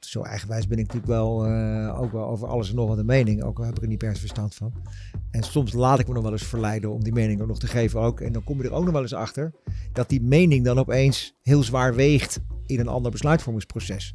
zo eigenwijs ben ik natuurlijk wel, eh, ook wel over alles en nog wat een mening. Ook al heb ik er niet per se verstand van. En soms laat ik me nog wel eens verleiden om die mening ook nog te geven ook. En dan kom je er ook nog wel eens achter dat die mening dan opeens heel zwaar weegt in een ander besluitvormingsproces.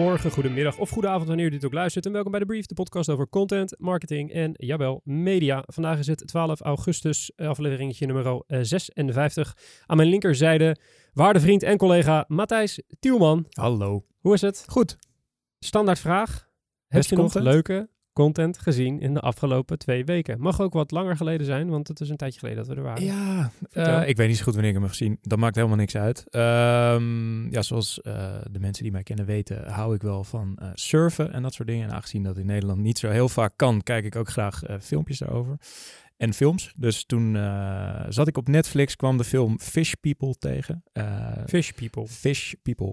Goedemorgen, goedemiddag of goedenavond wanneer u dit ook luistert. En welkom bij de Brief, de podcast over content, marketing en, jawel, media. Vandaag is het 12 augustus, eh, afleveringetje nummer 56. Aan mijn linkerzijde, waarde vriend en collega Matthijs Tielman. Hallo. Hoe is het? Goed. Standaard vraag. Heb je nog leuke content gezien in de afgelopen twee weken? Mag ook wat langer geleden zijn, want het is een tijdje geleden dat we er waren. Ja, eh, ik weet niet zo goed wanneer ik hem heb gezien. Dat maakt helemaal niks uit. Ehm, ja, zoals eh, de mensen die mij kennen weten, hou ik wel van eh, surfen en dat soort dingen. En aangezien dat in Nederland niet zo heel vaak kan, kijk ik ook graag filmpjes daarover. En films. Dus toen zat ik op Netflix, kwam de film Fish People tegen. Fish people. Fish People,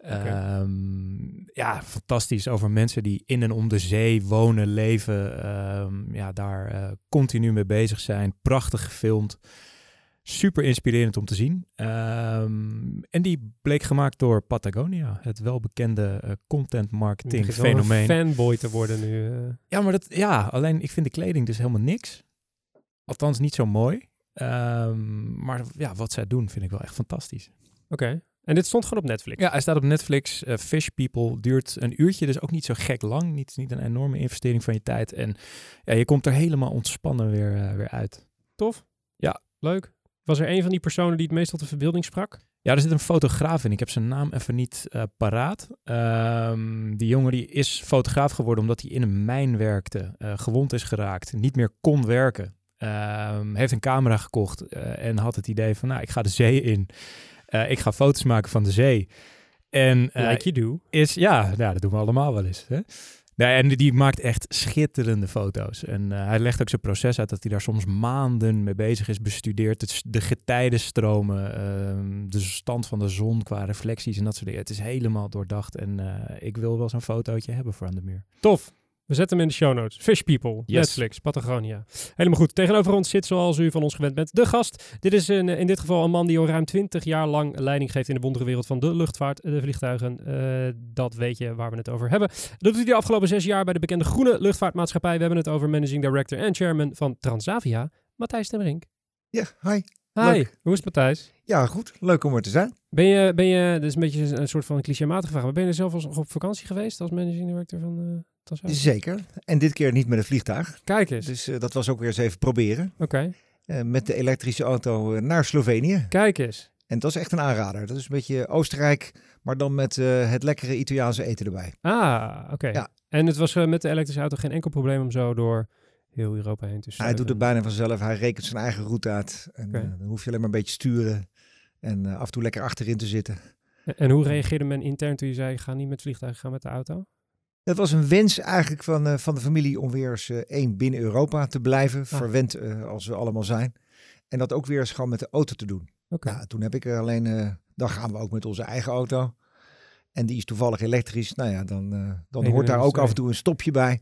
Ehm, ja, fantastisch over mensen die in en om de zee wonen, leven, ehm, ja, daar eh, continu mee bezig zijn. Prachtig gefilmd. Super inspirerend om te zien. Ehm, en die bleek gemaakt door Patagonia, het welbekende eh, content marketing Het wel een fenomeen. fanboy te worden nu. eh. Ja, maar dat, ja, alleen ik vind de kleding dus helemaal niks. Althans, niet zo mooi. Maar ja, wat zij doen vind ik wel echt fantastisch. Oké. En dit stond gewoon op Netflix. Ja, hij staat op Netflix. eh, Fish People duurt een uurtje, dus ook niet zo gek lang. Niet, niet een enorme investering van je tijd. En ja, je komt er helemaal ontspannen weer, eh, weer uit. Tof? Ja. Leuk. Was er een van die personen die het meest tot de verbeelding sprak? Ja, er zit een fotograaf in. Ik heb zijn naam even niet eh, paraat. Ehm, die jongen die is fotograaf geworden omdat hij in een mijn werkte, gewond is geraakt, niet meer kon werken. Ehm, heeft een camera gekocht en had het idee van, nou, ik ga de zee in. Eh, ik ga foto's maken van de zee. En eh, like you do. is, ja, dat doen we allemaal wel eens. Hè? Nee, en die maakt echt schitterende foto's. En eh, hij legt ook zijn proces uit dat hij daar soms maanden mee bezig is. Het, s- de getijdenstromen, ehm, de stand van de zon qua reflecties en dat soort dingen. Het is helemaal doordacht en ik wil wel zo'n fotootje hebben voor aan de muur. Tof. We zetten hem in de show notes. Fish People, Yes. Netflix, Patagonia. Helemaal goed. Tegenover ons zit, zoals u van ons gewend bent, de gast. Dit is een, in dit geval een man die al ruim 20 jaar lang leiding geeft in de wondere wereld van de luchtvaart, de vliegtuigen. Eh, dat weet je waar we het over hebben. Dat doet hij de afgelopen zes jaar bij de bekende groene luchtvaartmaatschappij. We hebben het over managing director en chairman van Transavia, Matthijs Temmerink. Ja, hi. Hi, Leuk. hoe is het Matthijs? Ja, goed. Leuk om er te zijn. Ben je, ben je, dit is een beetje een soort van een clichématige vraag, maar ben je er zelf als, op vakantie geweest als managing director van Transavia? Zeker. En dit keer niet met een vliegtuig. Kijk eens. Dus eh, dat was ook weer eens even proberen. Oké, Eh, met de elektrische auto naar Slovenië. kijk eens. En dat is echt een aanrader. Dat is een beetje Oostenrijk, maar dan met het lekkere Italiaanse eten erbij. Ah, oké. Ja. En het was met de elektrische auto geen enkel probleem om zo door heel Europa heen te Hij doet het bijna vanzelf. Hij rekent zijn eigen route uit. En eh, dan hoef je alleen maar een beetje sturen. En eh, af en toe lekker achterin te zitten. En- En hoe reageerde men intern toen je zei, ga niet met vliegtuig, ga met de auto? Het was een wens eigenlijk van, eh, van de familie om weer eens één binnen Europa te blijven. Verwend eh, als we allemaal zijn. En dat ook weer eens gewoon met de auto te doen. Ja, toen heb ik er alleen, dan gaan we ook met onze eigen auto. En die is toevallig elektrisch. Nou ja, dan, dan hoort daar ook af en toe een stopje bij.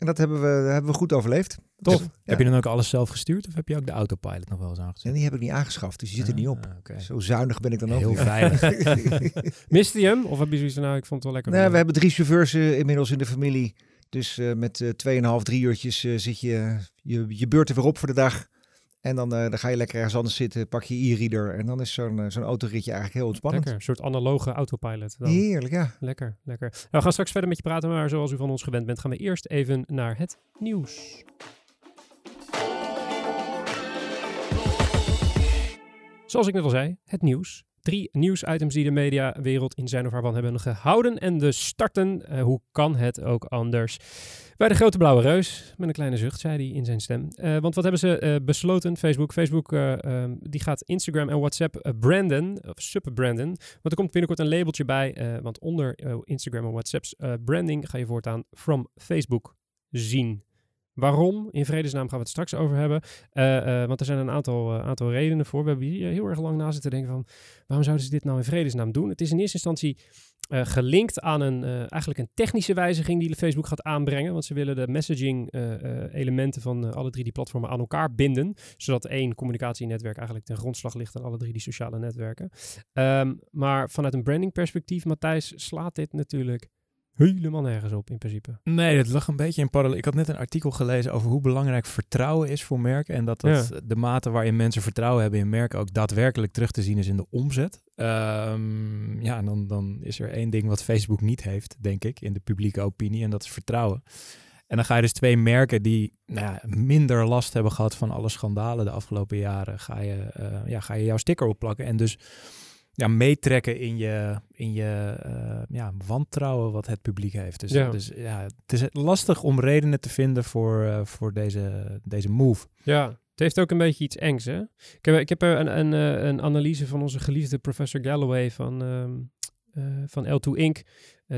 En dat hebben we, hebben we goed overleefd. Tof. Dus, ja. Heb je dan ook alles zelf gestuurd of heb je ook de autopilot nog wel eens En aangezet? die heb ik niet aangeschaft, dus die zit er niet op. Ah, oké. Zo zuinig ben ik dan ook Heel weer. veilig. Miste je hem? Of heb je zoiets van, nou, ik vond het wel lekker. Nee, we hebben drie chauffeurs eh, inmiddels in de familie. Dus eh, met eh 2,5, drie uurtjes eh, zit je, je je beurt er weer op voor de dag. En dan, eh, dan ga je lekker ergens anders zitten, pak je e-reader. En dan is zo'n eh, zo'n autoritje eigenlijk heel ontspannend. Lekker, een soort analoge autopilot. Dan. Heerlijk, ja. Lekker, lekker. Nou, we gaan straks verder met je praten, maar zoals u van ons gewend bent, gaan we eerst even naar het nieuws. Zoals ik net al zei, het nieuws. Drie nieuwsitems die de mediawereld in zijn of haar van hebben gehouden. En de starten, eh, hoe kan het ook anders? Bij de grote blauwe reus, met een kleine zucht, zei hij in zijn stem. Eh, want wat hebben ze eh, besloten, Facebook? Facebook eh, ehm, die gaat Instagram en WhatsApp branden, of subbranden. Want er komt binnenkort een labeltje bij, want onder Instagram en WhatsApp's branding ga je voortaan from Facebook zien. Waarom? In vredesnaam gaan we het straks over hebben. Want er zijn een aantal, aantal redenen voor. We hebben hier heel erg lang na zitten denken van... waarom zouden ze dit nou in vredesnaam doen? Het is in eerste instantie gelinkt aan een, eigenlijk een technische wijziging die Facebook gaat aanbrengen. Want ze willen de messaging elementen van alle drie die platformen aan elkaar binden. Zodat één communicatienetwerk eigenlijk ten grondslag ligt aan alle drie die sociale netwerken. Um, maar vanuit een branding perspectief, Matthijs, slaat dit natuurlijk helemaal nergens op in principe. Nee, het lag een beetje in parallel. Ik had net een artikel gelezen over hoe belangrijk vertrouwen is voor merken. En dat, dat de mate waarin mensen vertrouwen hebben in merken ook daadwerkelijk terug te zien is in de omzet. Um, ja, en dan, dan is er één ding wat Facebook niet heeft, denk ik, in de publieke opinie. En dat is vertrouwen. En dan ga je dus twee merken die nou ja, minder last hebben gehad van alle schandalen de afgelopen jaren, ga je, uh, ja, ga je jouw sticker opplakken. En dus ja, meetrekken in je, in je uh, ja, wantrouwen wat het publiek heeft. Dus ja. dus ja, het is lastig om redenen te vinden voor, uh, voor deze, deze move. Ja, het heeft ook een beetje iets engs, hè? Ik heb, ik heb een, een, een analyse van onze geliefde professor Galloway van, um, uh, van L2 Inc.,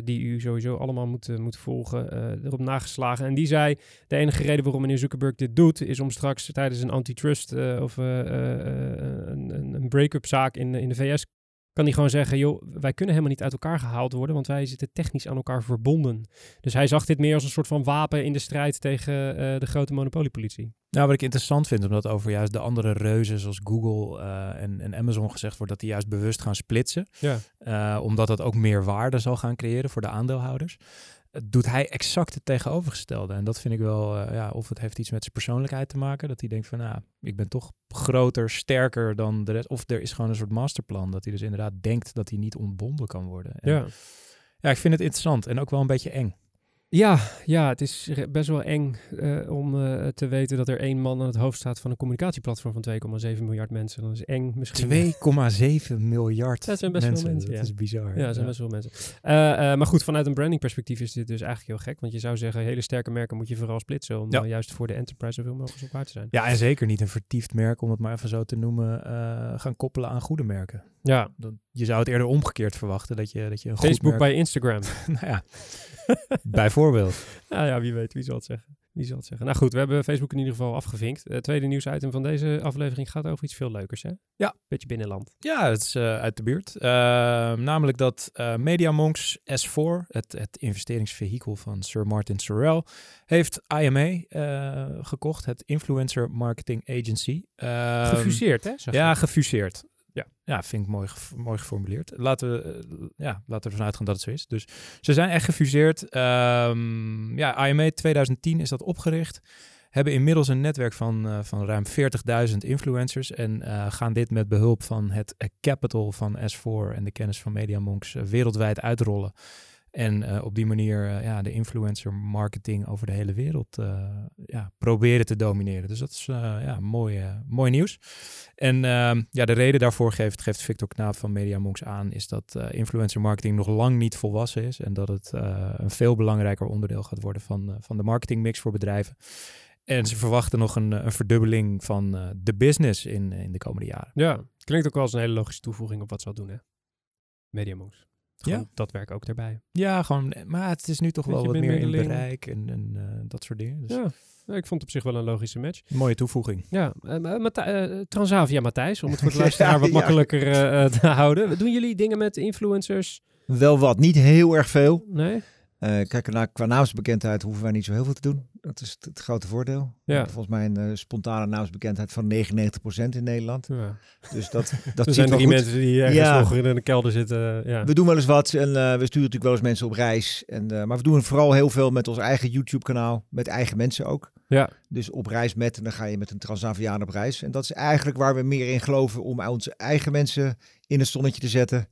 die u sowieso allemaal moet, moet volgen, erop nageslagen. En die zei, de enige reden waarom meneer Zuckerberg dit doet, is om straks tijdens een antitrust of een, een break-up zaak in, in de VS kan hij gewoon zeggen, joh, wij kunnen helemaal niet uit elkaar gehaald worden, want wij zitten technisch aan elkaar verbonden. Dus hij zag dit meer als een soort van wapen in de strijd tegen uh, de grote monopoliepolitie. Nou, wat ik interessant vind, omdat over juist de andere reuzen zoals Google uh, en, en, Amazon gezegd wordt dat die juist bewust gaan splitsen. Ja. Uh, omdat dat ook meer waarde zal gaan creëren voor de aandeelhouders doet hij exact het tegenovergestelde. En dat vind ik wel, uh, ja, of het heeft iets met zijn persoonlijkheid te maken. Dat hij denkt van, nou, ik ben toch groter, sterker dan de rest. Of er is gewoon een soort masterplan. Dat hij dus inderdaad denkt dat hij niet ontbonden kan worden. En, ja. ja, ik vind het interessant en ook wel een beetje eng. Ja, ja, het is best wel eng uh, om uh, te weten dat er één man aan het hoofd staat van een communicatieplatform van 2,7 miljard mensen. Dat is eng misschien. 2,7 miljard Dat zijn best mensen. veel mensen. Dat ja. is bizar. Ja, dat zijn best veel mensen. Uh, maar goed, vanuit een branding perspectief is dit dus eigenlijk heel gek. Want je zou zeggen, hele sterke merken moet je vooral splitsen. Om ja. juist voor de enterprise zoveel mogelijk op te zijn. Ja, en zeker niet een vertiefd merk, om het maar even zo te noemen, gaan koppelen aan goede merken. Ja. Dat, je zou het eerder omgekeerd verwachten. Dat je, dat je een Facebook merk... bij Instagram. nou ja, bijvoorbeeld. Nou ja, wie weet, wie zal het zeggen. Wie zal het zeggen. Nou goed, we hebben Facebook in ieder geval afgevinkt. Het tweede nieuwsitem van deze aflevering gaat over iets veel leukers, hè? Ja. Beetje binnenland. Ja, het is uh, uit de buurt. Uh, namelijk dat uh, MediaMonks S4, het, het investeringsvehikel van Sir Martin Sorrell, heeft IMA gekocht, het Influencer Marketing Agency. gefuseerd, hè? Ja, gefuseerd. Ja, ja, vind ik mooi, mooi geformuleerd. Laten we, uh, ja, laten we ervan uitgaan dat het zo is. Dus ze zijn echt gefuseerd. Um, ja, IMA 2010 is dat opgericht. Hebben inmiddels een netwerk van, uh, van ruim 40.000 influencers. En uh, gaan dit met behulp van het capital van S4 en de kennis van MediaMonks wereldwijd uitrollen. En uh, op die manier uh, ja, de influencer marketing over de hele wereld uh, ja, proberen te domineren. Dus dat is ja, mooi, mooi nieuws. En ehm, ja, de reden daarvoor geeft, geeft Victor Knaap van MediaMonks aan, is dat influencer marketing nog lang niet volwassen is. En dat het een veel belangrijker onderdeel gaat worden van, van de marketingmix voor bedrijven. En ze verwachten nog een, een verdubbeling van de business in, in de komende jaren. Ja, klinkt ook wel als een hele logische toevoeging op wat ze al doen, hè? MediaMonks. Gewoon ja. dat werk ook erbij. Ja, gewoon, maar het is nu toch wel wat meer in bereik en, en uh, dat soort dingen. Dus. Ja. ik vond het op zich wel een logische match. Mooie toevoeging. Ja, uh, uh, Transavia Matthijs, om het voor de luisteraar wat makkelijker te houden. Doen jullie dingen met influencers? Wel wat, niet heel erg veel. Nee? Uh, kijk, naar, qua naamsbekendheid hoeven wij niet zo heel veel te doen. Dat is het, het grote voordeel. Ja. Volgens mij een uh, spontane naamsbekendheid van 99% in Nederland. Ja. Dus dat, dat er zijn drie goed. mensen die ergens ja. nog in een kelder zitten. Ja. We doen wel eens wat en we sturen natuurlijk wel eens mensen op reis. En, maar we doen vooral heel veel met ons eigen YouTube-kanaal. Met eigen mensen ook. Ja. Dus op reis met en dan ga je met een Transaviaan op reis. En dat is eigenlijk waar we meer in geloven om onze eigen mensen in het zonnetje te zetten.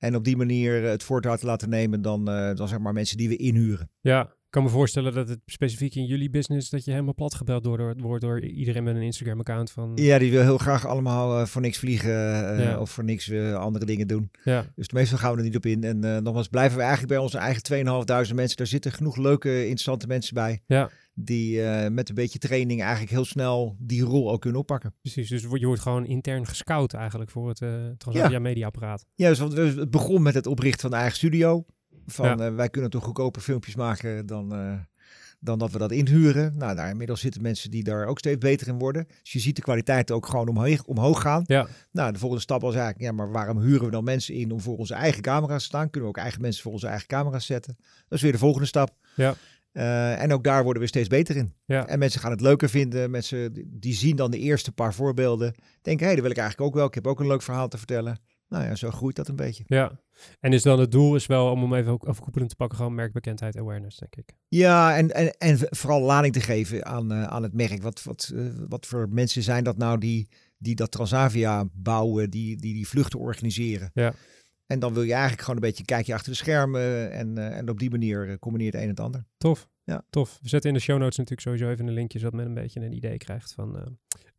En op die manier het voortouw te laten nemen dan, uh, dan zeg maar mensen die we inhuren. Ja, ik kan me voorstellen dat het specifiek in jullie business dat je helemaal plat gebeld door, wordt door iedereen met een Instagram account van. Ja, die wil heel graag allemaal uh, voor niks vliegen uh, ja. of voor niks andere dingen doen. Ja. Dus meestal gaan we er niet op in. En nogmaals blijven we eigenlijk bij onze eigen 2.500 mensen. Daar zitten genoeg leuke, interessante mensen bij. Ja. Die met een beetje training eigenlijk heel snel die rol ook kunnen oppakken. Precies, dus je wordt gewoon intern gescout eigenlijk voor het uh, Transavia ja. mediaapparaat. Ja, dus want het begon met het oprichten van de eigen studio. Van ja. uh, wij kunnen toch goedkoper filmpjes maken dan, uh, dan dat we dat inhuren. Nou, daar inmiddels zitten mensen die daar ook steeds beter in worden. Dus je ziet de kwaliteit ook gewoon omhoog, omhoog gaan. Ja. Nou, de volgende stap was eigenlijk, ja, maar waarom huren we dan mensen in om voor onze eigen camera's te staan? Kunnen we ook eigen mensen voor onze eigen camera's zetten? Dat is weer de volgende stap. Ja. Eh, en ook daar worden we steeds beter in. Ja. En mensen gaan het leuker vinden. Mensen die- zien dan de eerste paar voorbeelden. Denken, hé, hey, dat wil ik eigenlijk ook wel. Ik heb ook een leuk verhaal te vertellen. Nou ja, zo groeit dat een beetje. Ja. En is dan het doel is wel om hem even ook overkoepelend te pakken, gewoon merkbekendheid, awareness, denk ik. Ja, en, en, en vooral lading te geven aan, eh, aan het merk. Wat, wat, eh, wat voor mensen zijn dat nou die, die dat Transavia bouwen, die, die die vluchten organiseren. Ja. En dan wil je eigenlijk gewoon een beetje een kijkje achter de schermen. En, eh, en op die manier eh, combineert het een en het ander. Tof. Ja. Tof. We zetten in de show notes natuurlijk sowieso even een linkje, zodat men een beetje een idee krijgt van, eh,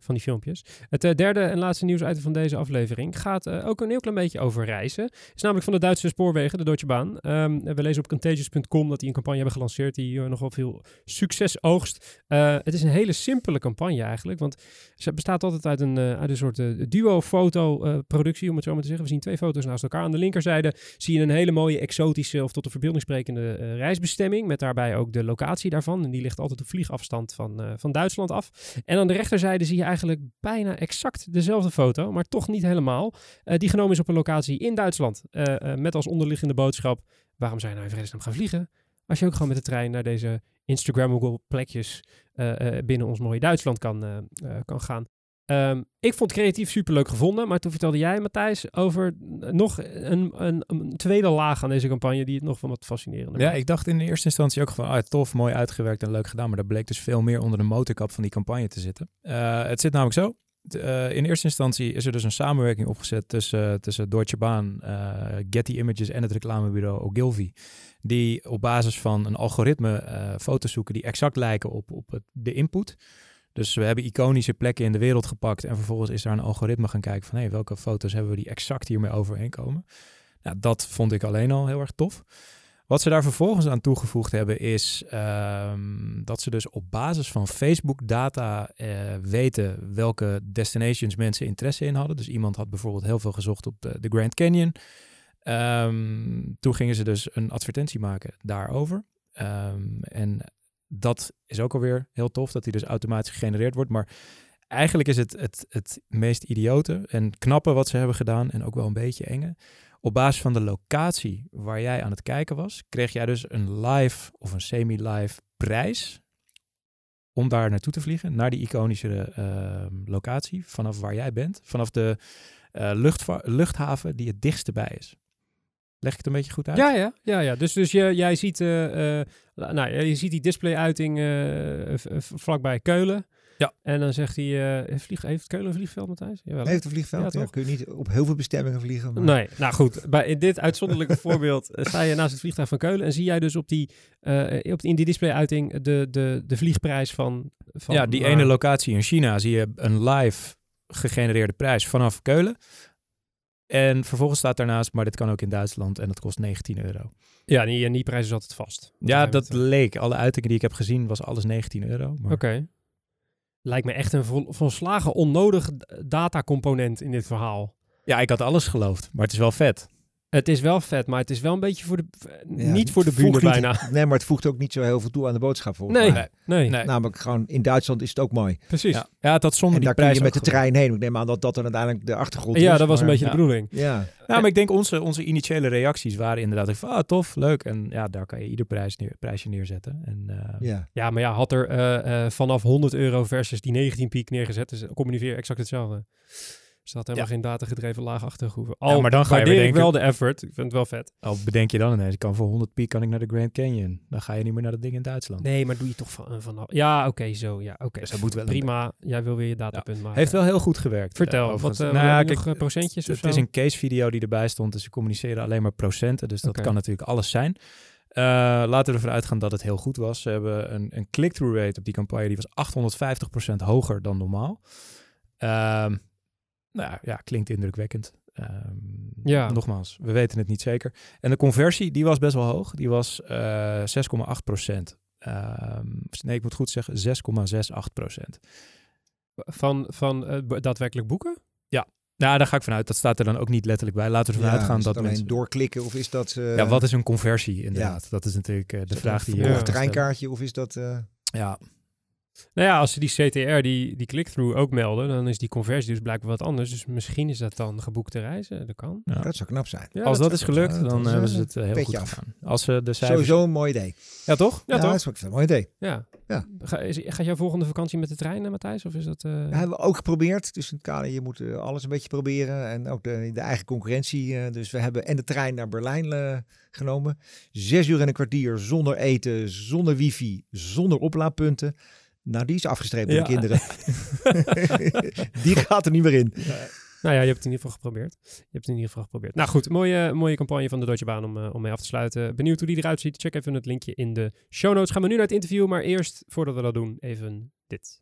van die filmpjes. Het eh, derde en laatste nieuwsitem van deze aflevering gaat eh, ook een heel klein beetje over reizen. is namelijk van de Duitse spoorwegen, de Deutsche Bahn. Ehm, we lezen op contagious.com dat die een campagne hebben gelanceerd die eh, nogal veel succes oogst. Het is een hele simpele campagne eigenlijk, want ze bestaat altijd uit een, uit een soort duo-foto-productie, om het zo maar te zeggen. We zien twee foto's naast elkaar. Aan de linkerzijde zie je een hele mooie exotische of tot de verbeelding sprekende reisbestemming. Met daarbij ook de locatie daarvan. En die ligt altijd op vliegafstand van, van Duitsland af. En aan de rechterzijde zie je eigenlijk bijna exact dezelfde foto, maar toch niet helemaal. eh, die genomen is op een locatie in Duitsland. eh, eh, met als onderliggende boodschap: waarom je nou in vredesnaam gaan vliegen? Als je ook gewoon met de trein naar deze Instagrammable plekjes eh, eh, binnen ons mooie Duitsland kan, kan gaan. Ehm, ik vond creatief superleuk gevonden, maar toen vertelde jij, Matthijs, over nog een, een, een tweede laag aan deze campagne die het nog van wat fascinerender Ja, maakt. ik dacht in de eerste instantie ook van, ah, tof, mooi uitgewerkt en leuk gedaan. Maar er bleek dus veel meer onder de motorkap van die campagne te zitten. Eh, het zit namelijk zo. eh, in eerste instantie is er dus een samenwerking opgezet tussen, tussen Deutsche Bahn, eh, Getty Images en het reclamebureau Ogilvy. Die op basis van een algoritme eh, foto's zoeken die exact lijken op, op het, de input. Dus we hebben iconische plekken in de wereld gepakt en vervolgens is daar een algoritme gaan kijken van hé, welke foto's hebben we die exact hiermee overeenkomen. Nou, dat vond ik alleen al heel erg tof. Wat ze daar vervolgens aan toegevoegd hebben is ehm, dat ze dus op basis van Facebook data eh, weten welke destinations mensen interesse in hadden. Dus iemand had bijvoorbeeld heel veel gezocht op de, de Grand Canyon. Ehm, toen gingen ze dus een advertentie maken daarover. Ehm, en dat is ook alweer heel tof, dat die dus automatisch gegenereerd wordt. Maar eigenlijk is het, het het meest idiote en knappe wat ze hebben gedaan en ook wel een beetje enge. Op basis van de locatie waar jij aan het kijken was, kreeg jij dus een live of een semi-live prijs om daar naartoe te vliegen, naar die iconische ehm, locatie, vanaf waar jij bent, vanaf de eh, luchthaven die het dichtst bij is. Leg ik het een beetje goed uit? Ja, ja, ja, ja. Dus, dus je, jij ziet, eh, eh, nou, ja, je ziet die display-uiting eh, vlakbij Keulen. Ja. En dan zegt hij, eh, vlieg, heeft Keulen een vliegveld, Matthijs? Jawel? Heeft een vliegveld? Ja, kun je niet op heel veel bestemmingen vliegen. Maar... Nee, nou goed. Bij, in dit uitzonderlijke voorbeeld sta je naast het vliegtuig van Keulen en zie jij dus op die, eh, op, in die display-uiting de, de, de vliegprijs van... van ja, die waar- ene locatie in China zie je een live gegenereerde prijs vanaf Keulen. En vervolgens staat daarnaast, maar dit kan ook in Duitsland en dat kost 19 euro. Ja, die, en die prijs is altijd vast. Ja, dat het, leek. Alle uitingen die ik heb gezien was alles 19 euro. Maar... eh, Oké. Lijkt me echt een vol, volslagen onnodig datacomponent in dit verhaal. Ja, ik had alles geloofd, maar het is wel vet. Het is wel vet, maar het is wel een beetje voor de... Ja, niet voor de niet- bijna. Nee, maar het voegt ook niet zo heel veel toe aan de boodschap volgens Nee, mij. nee, Nee. Namelijk gewoon in Duitsland is het ook mooi. precies. Ja, had zonder En die daar kun je prijs met de trein heen. Ik neem aan dat dat dan uiteindelijk de achtergrond is. Ja, dat was een beetje de bedoeling. Ja, Ja, maar ik denk onze, onze initiële reacties waren inderdaad van, ah, tof, leuk. En ja, daar kan je ieder prijs neer, prijsje neerzetten. En, eh, ja. Ja, maar ja, had er eh, eh, vanaf 100 euro versus die 19 piek neergezet, dus kom je ongeveer exact hetzelfde. Dus dat helemaal Ja. geen datagedreven laag achtergroeven. Al Ja, maar dan ga je weer ik denken- wel de effort. Ik vind het wel vet. Al bedenk je dan ineens, ik kan voor 100 piek kan ik naar de Grand Canyon. Dan ga je niet meer naar dat ding in Duitsland. Nee, maar doe je toch van, eh, vanaf... Ja, oké, zo. Ja, oké. Dus dat moet wel Prima. Jij wil weer je datapunt maken. Heeft wel heel goed gewerkt. Vertel, eh, wat eh Nou nog, kijk, eh, procentjes of Het is een case video die erbij stond, dus ze communiceren alleen maar procenten. Dus dat kan natuurlijk alles zijn. Laten we ervan uitgaan dat het heel goed was. Ze hebben een, een click-through rate op die campagne, die was 850% hoger dan normaal. Ehm, nou ja, ja, klinkt indrukwekkend. Ehm, Ja. Nogmaals, we weten het niet zeker. En de conversie, die was best wel hoog. Die was eh 6,8%. Ehm, nee, ik moet goed zeggen, 6,68%. Van, van eh, daadwerkelijk boeken? Nou, daar ga ik vanuit. Dat staat er dan ook niet letterlijk bij. Laten we ervan Ja, uitgaan is dat het alleen mensen... doorklikken of is dat... eh, Ja, wat is een conversie inderdaad? Dat is natuurlijk eh, de is dat vraag die een je... Ja. treinkaartje of is dat... eh, Ja, Nou ja, als ze die CTR, die, die click-through ook melden, dan is die conversie dus blijkbaar wat anders. Dus misschien is dat dan geboekte reizen. Dat kan. ja. Dat zou knap zijn. Ja, Als dat, is gelukt, zijn. dan is, hebben eh, ze het eh, heel goed af. gedaan. Als ze de cijfers... Sowieso een mooi idee. Ja, toch? Ja, Ja, toch? dat is ook een mooi idee. Ja. Ja. Ga, is, gaat jouw volgende vakantie met de trein, eh, Matthijs? Of is dat... eh, Dat hebben we ook geprobeerd. Dus in het kader, je moet eh, alles een beetje proberen. En ook de, de eigen concurrentie. eh, dus we hebben en de trein naar Berlijn eh, genomen. Zes uur en een kwartier zonder eten, zonder wifi, zonder oplaadpunten. Nou, die is afgestreept door Ja. de kinderen. die gaat er niet meer in. Nou ja, je hebt het in ieder geval geprobeerd. Je hebt het in ieder geval geprobeerd. Nou goed, mooie, mooie campagne van de Deutsche Bahn om, eh, om mee af te sluiten. Benieuwd hoe die eruit ziet? Check even het linkje in de show notes. Gaan we nu naar het interview, maar eerst, voordat we dat doen, even dit.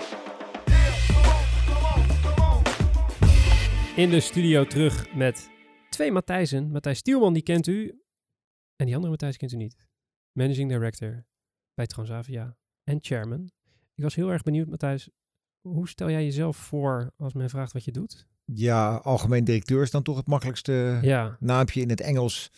In de studio terug met twee Matthijsen. Matthijs Stielman, die kent u. En die andere Matthijs kent u niet. Managing Director bij Transavia en Chairman. Ik was heel erg benieuwd, Matthijs. Hoe stel jij jezelf voor als men vraagt wat je doet? Ja, algemeen directeur is dan toch het makkelijkste Ja, naampje in het Engels.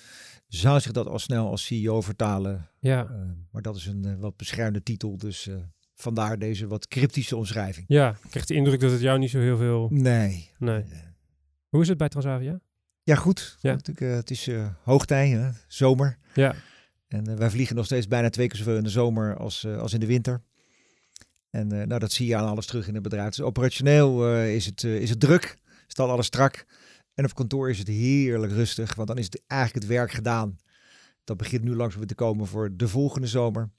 Zou zich dat al snel als CEO vertalen. ja, Eh, maar dat is een eh, wat beschermde titel. Dus eh, vandaar deze wat cryptische omschrijving. ja. Ik kreeg de indruk dat het jou niet zo heel veel... Nee. Nee. Hoe is het bij Transavia? Ja, goed. Ja. Natuurlijk, eh, het is eh hoogtij, hè? zomer. Ja, En eh, wij vliegen nog steeds bijna twee keer zoveel in de zomer als, als in de winter. En nou, dat zie je aan alles terug in het bedrijf. Dus operationeel is, het, is het druk, staat alles strak. En op kantoor is het heerlijk rustig, want dan is het eigenlijk het werk gedaan. Dat begint nu langzaam weer te komen voor de volgende zomer.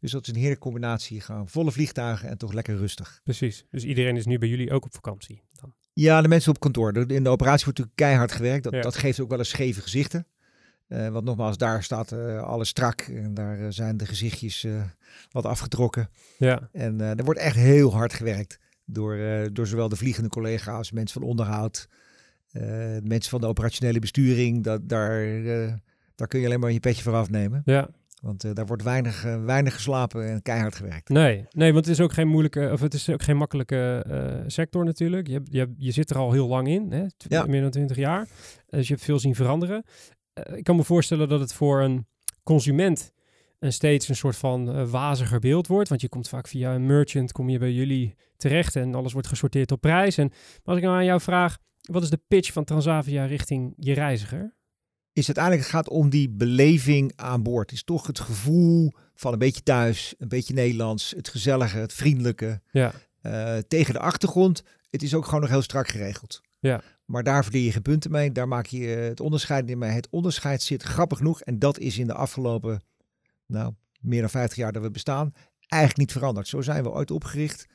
Dus dat is een heerlijke combinatie. Gaan volle vliegtuigen en toch lekker rustig. precies. Dus iedereen is nu bij jullie ook op vakantie. Dan. Ja, de mensen op kantoor. In de operatie wordt natuurlijk keihard gewerkt. Dat, Ja. dat geeft ook wel eens scheve gezichten. Eh, want nogmaals, daar staat eh, alles strak. En daar eh, zijn de gezichtjes wat afgetrokken. Ja, En er wordt echt heel hard gewerkt. Door, door zowel de vliegende collega's, mensen van onderhoud, mensen van de operationele besturing. Dat, daar, daar kun je alleen maar je petje voor afnemen. ja. Want eh, daar wordt weinig, eh, weinig geslapen en keihard gewerkt. Nee, nee, want het is ook geen moeilijke, of het is ook geen makkelijke eh, sector natuurlijk. Je, je, zit er al heel lang in, hè? Tw- Ja. meer dan twintig jaar. Dus je hebt veel zien veranderen. Ik kan me voorstellen dat het voor een consument een steeds een soort van waziger beeld wordt. Want je komt vaak via een merchant, kom je bij jullie terecht en alles wordt gesorteerd op prijs. En maar als ik nou aan jou vraag, wat is de pitch van Transavia richting je reiziger? Is uiteindelijk het gaat om die beleving aan boord. Het is toch het gevoel van een beetje thuis, een beetje Nederlands, het gezellige, het vriendelijke. Ja, Eh, tegen de achtergrond, het is ook gewoon nog heel strak geregeld. Ja. Maar daar verdien je geen punten mee. Daar maak je eh, het onderscheid niet mee. Het onderscheid zit grappig genoeg. En dat is in de afgelopen, nou, meer dan 50 jaar dat we bestaan, eigenlijk niet veranderd. Zo zijn we ooit opgericht.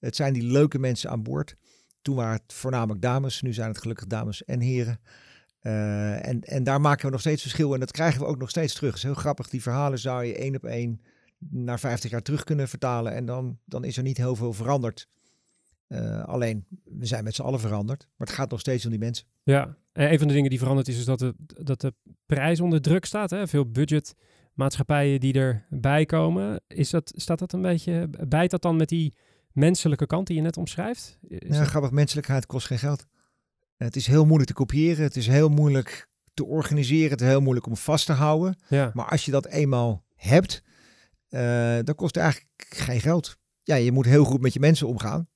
Het zijn die leuke mensen aan boord. Toen waren het voornamelijk dames. Nu zijn het gelukkig dames en heren. Eh, en, en daar maken we nog steeds verschil. En dat krijgen we ook nog steeds terug. Het is heel grappig. Die verhalen zou je één op één naar 50 jaar terug kunnen vertalen. En dan, dan is er niet heel veel veranderd. Eh, alleen, we zijn met z'n allen veranderd. Maar het gaat nog steeds om die mensen. Ja, en een van de dingen die veranderd is, is dat de, dat de prijs onder druk staat. Hè? Veel budgetmaatschappijen die erbij komen. Is dat, staat dat een beetje, bijt dat dan met die menselijke kant die je net omschrijft? Is Ja, dat- grappig, menselijkheid kost geen geld. Het is heel moeilijk te kopiëren. Het is heel moeilijk te organiseren. Het is heel moeilijk om vast te houden. ja, Maar als je dat eenmaal hebt, eh, dan kost het eigenlijk geen geld. Ja, je moet heel goed met je mensen omgaan.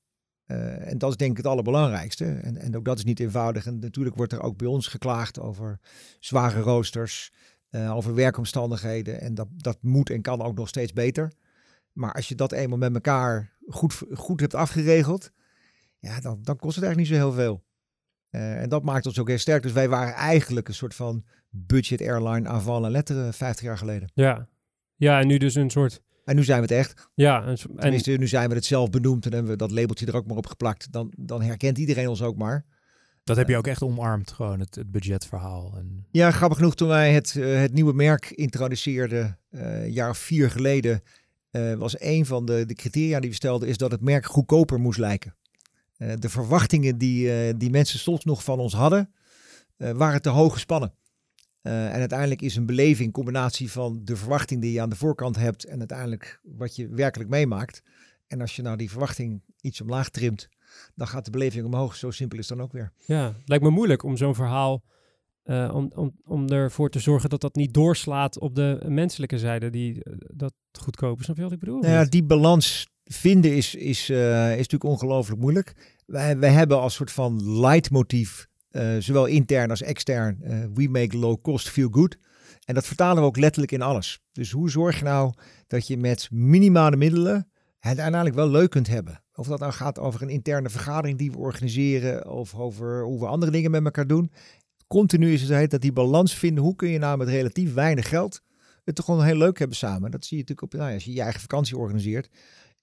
Eh, en dat is denk ik het allerbelangrijkste. En, en ook dat is niet eenvoudig. En natuurlijk wordt er ook bij ons geklaagd over zware roosters, eh, over werkomstandigheden. En dat, dat moet en kan ook nog steeds beter. Maar als je dat eenmaal met elkaar goed, goed hebt afgeregeld, ja, dan, dan kost het eigenlijk niet zo heel veel. Eh, en dat maakt ons ook heel sterk. Dus wij waren eigenlijk een soort van budget airline aanvallen en letteren 50 jaar geleden. ja. ja, en nu dus een soort, En nu zijn we het echt. ja, en, Tenminste, nu zijn we het zelf benoemd en hebben we dat labeltje er ook maar op geplakt. Dan, dan herkent iedereen ons ook maar. Dat heb je ook echt omarmd, gewoon het, het budgetverhaal. En... Ja, grappig genoeg, toen wij het, eh, het nieuwe merk introduceerden, eh, een jaar of vier geleden, eh, was een van de, de criteria die we stelden, is dat het merk goedkoper moest lijken. Eh, de verwachtingen die, eh, die mensen soms nog van ons hadden, eh, waren te hoog gespannen. En uiteindelijk is een beleving, combinatie van de verwachting die je aan de voorkant hebt en uiteindelijk wat je werkelijk meemaakt. En als je nou die verwachting iets omlaag trimt, dan gaat de beleving omhoog. Zo simpel is het dan ook weer. Ja, lijkt me moeilijk om zo'n verhaal, om, om, om ervoor te zorgen dat dat niet doorslaat op de menselijke zijde, die dat goedkoop is. Snap je wat ik bedoel? Nou ja, die balans vinden is, is, eh, is natuurlijk ongelooflijk moeilijk. Wij hebben als soort van leidmotief, eh, zowel intern als extern, eh, we make low cost feel good. En dat vertalen we ook letterlijk in alles. Dus hoe zorg je nou dat je met minimale middelen het uiteindelijk wel leuk kunt hebben? Of dat nou gaat over een interne vergadering die we organiseren, of over hoe we andere dingen met elkaar doen. Continu is het dat die balans vinden. Hoe kun je nou met relatief weinig geld het toch gewoon heel leuk hebben samen? Dat zie je natuurlijk op, nou als je je eigen vakantie organiseert,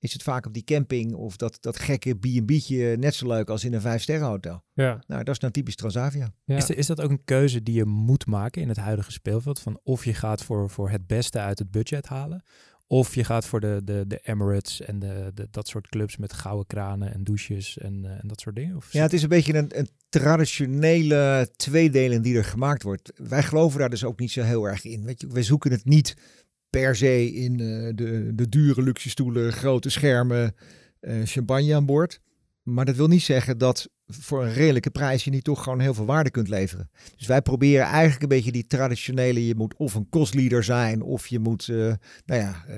is het vaak op die camping of dat, dat gekke B&B'tje net zo leuk als in een vijfsterrenhotel. Ja, Nou, dat is nou typisch Transavia. ja. Is, is dat ook een keuze die je moet maken in het huidige speelveld? Van of je gaat voor, voor het beste uit het budget halen, of je gaat voor de, de, de Emirates en de, de, dat soort clubs met gouden kranen en douches en, eh, en dat soort dingen? Of Ja, het is een beetje een, een traditionele tweedeling die er gemaakt wordt. Wij geloven daar dus ook niet zo heel erg in. Weet je, wij zoeken het niet per se in eh, de, de dure luxe stoelen, grote schermen, eh, champagne aan boord. Maar dat wil niet zeggen dat voor een redelijke prijs je niet toch gewoon heel veel waarde kunt leveren. Dus wij proberen eigenlijk een beetje die traditionele, je moet of een kostleader zijn of je moet, eh, nou ja, eh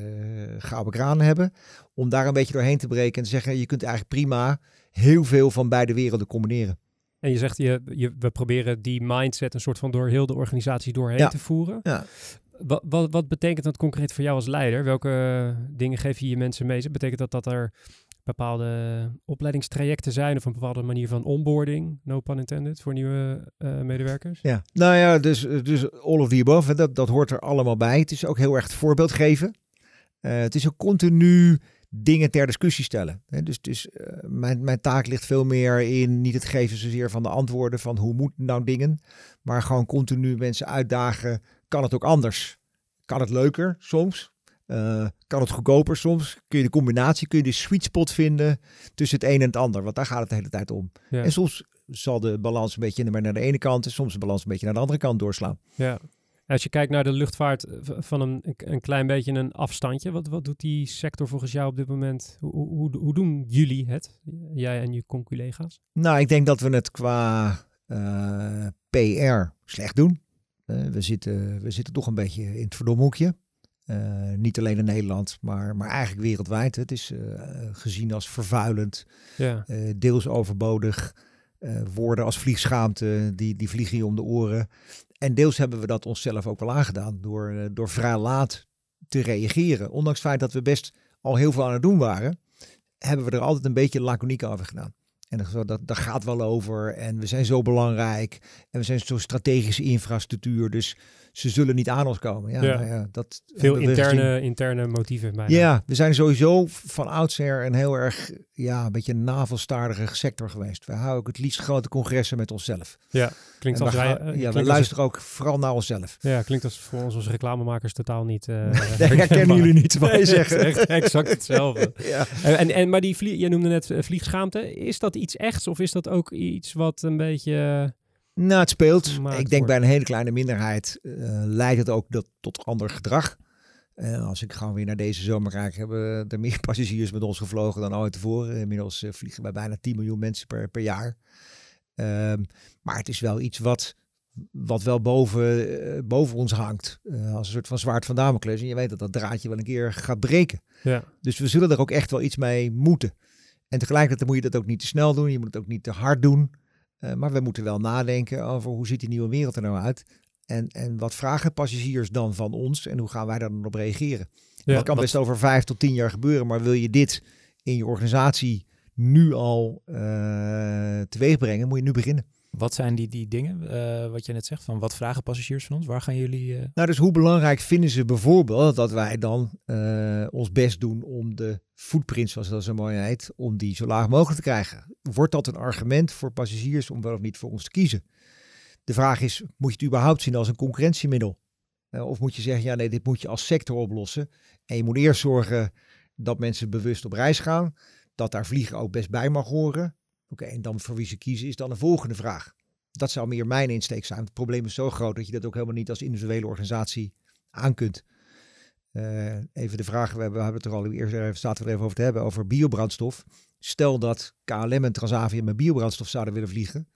gouden kraan hebben. Om daar een beetje doorheen te breken en te zeggen, je kunt eigenlijk prima heel veel van beide werelden combineren. En je zegt, je, je, we proberen die mindset een soort van door heel de organisatie doorheen Ja. te voeren. Ja. Wat, wat, wat betekent dat concreet voor jou als leider? Welke dingen geef je je mensen mee? Betekent dat dat er bepaalde opleidingstrajecten zijn of een bepaalde manier van onboarding, no pun intended, voor nieuwe eh, medewerkers? Ja, nou ja, dus, dus all of the above, dat, dat hoort er allemaal bij. Het is ook heel erg het voorbeeld geven. Eh, het is ook continu dingen ter discussie stellen. Dus, dus eh, mijn, mijn taak ligt veel meer in niet het geven zozeer van de antwoorden van hoe moeten nou dingen, maar gewoon continu mensen uitdagen. Kan het ook anders? Kan het leuker soms? Eh, kan het goedkoper soms? Kun je de combinatie, kun je de sweet spot vinden tussen het een en het ander? Want daar gaat het de hele tijd om. Ja. En soms zal de balans een beetje naar de ene kant en soms de balans een beetje naar de andere kant doorslaan. Ja. Als je kijkt naar de luchtvaart eh, van een, een klein beetje een afstandje, wat, wat doet die sector volgens jou op dit moment? Hoe, hoe, hoe, doen jullie het, jij en je conculega's? Nou, ik denk dat we het qua eh, PR slecht doen. Eh, we, zitten, we zitten toch een beetje in het verdomhoekje. Eh, niet alleen in Nederland, maar, maar eigenlijk wereldwijd. Het is eh, gezien als vervuilend, Ja, deels overbodig. woorden als vliegschaamte, die, die vliegen je om de oren. En deels hebben we dat onszelf ook wel aangedaan door, door vrij laat te reageren. Ondanks het feit dat we best al heel veel aan het doen waren, hebben we er altijd een beetje laconiek over gedaan. En dat, dat gaat wel over. En we zijn zo belangrijk. En we zijn zo'n strategische infrastructuur, dus ze zullen niet aan ons komen. Ja, Ja. Nou ja dat veel gezien. interne, interne motieven bijna. Ja, we zijn sowieso van oudsher een heel erg, ja, een beetje een navelstaardige sector geweest. We houden ook het liefst grote congressen met onszelf. Klinkt En als wij, gaan- eh, ja, klinkt we luisteren ook vooral naar onszelf. Ja, klinkt als voor ons als reclamemakers totaal niet. eh Daar herkennen jullie niet wat Nee, zegt. echt exact hetzelfde. Ja. En, en, en, maar die vlie, jij noemde net eh, vliegschaamte. Is dat iets echts of is dat ook iets wat een beetje... Nou, het speelt. Ik denk wordt. bij een hele kleine minderheid eh, leidt het ook dat, tot ander gedrag. Eh, als ik gewoon weer naar deze zomer kijk, hebben er meer passagiers met ons gevlogen dan ooit tevoren. Inmiddels eh, vliegen wij bijna 10 miljoen mensen per, per jaar. Ehm, maar het is wel iets wat, wat wel boven, boven ons hangt. Als een soort van zwaard van Damocles. En je weet dat dat draadje wel een keer gaat breken. ja. Dus we zullen er ook echt wel iets mee moeten. En tegelijkertijd moet je dat ook niet te snel doen. Je moet het ook niet te hard doen. Eh, maar we moeten wel nadenken over hoe ziet die nieuwe wereld er nou uit. En, en wat vragen passagiers dan van ons en hoe gaan wij daar dan op reageren? Ja, dat kan best over vijf tot tien jaar gebeuren, maar wil je dit in je organisatie nu al eh teweeg brengen, moet je nu beginnen. Wat zijn die, die dingen, eh, wat je net zegt, van wat vragen passagiers van ons? Waar gaan jullie... eh, Nou, dus hoe belangrijk vinden ze bijvoorbeeld dat wij dan eh, ons best doen om de footprint, zoals dat zo mooi heet, om die zo laag mogelijk te krijgen? Wordt dat een argument voor passagiers om wel of niet voor ons te kiezen? De vraag is, moet je het überhaupt zien als een concurrentiemiddel? Of moet je zeggen, ja nee, dit moet je als sector oplossen. En je moet eerst zorgen dat mensen bewust op reis gaan, dat daar vliegen ook best bij mag horen. Oké, en dan voor wie ze kiezen is dan een volgende vraag. Dat zou meer mijn insteek zijn. Het probleem is zo groot dat je dat ook helemaal niet als individuele organisatie aan kunt. Eh, even de vraag, we hebben, we het er al eerst even, er even over te hebben, over biobrandstof. Stel dat KLM en Transavia met biobrandstof zouden willen vliegen,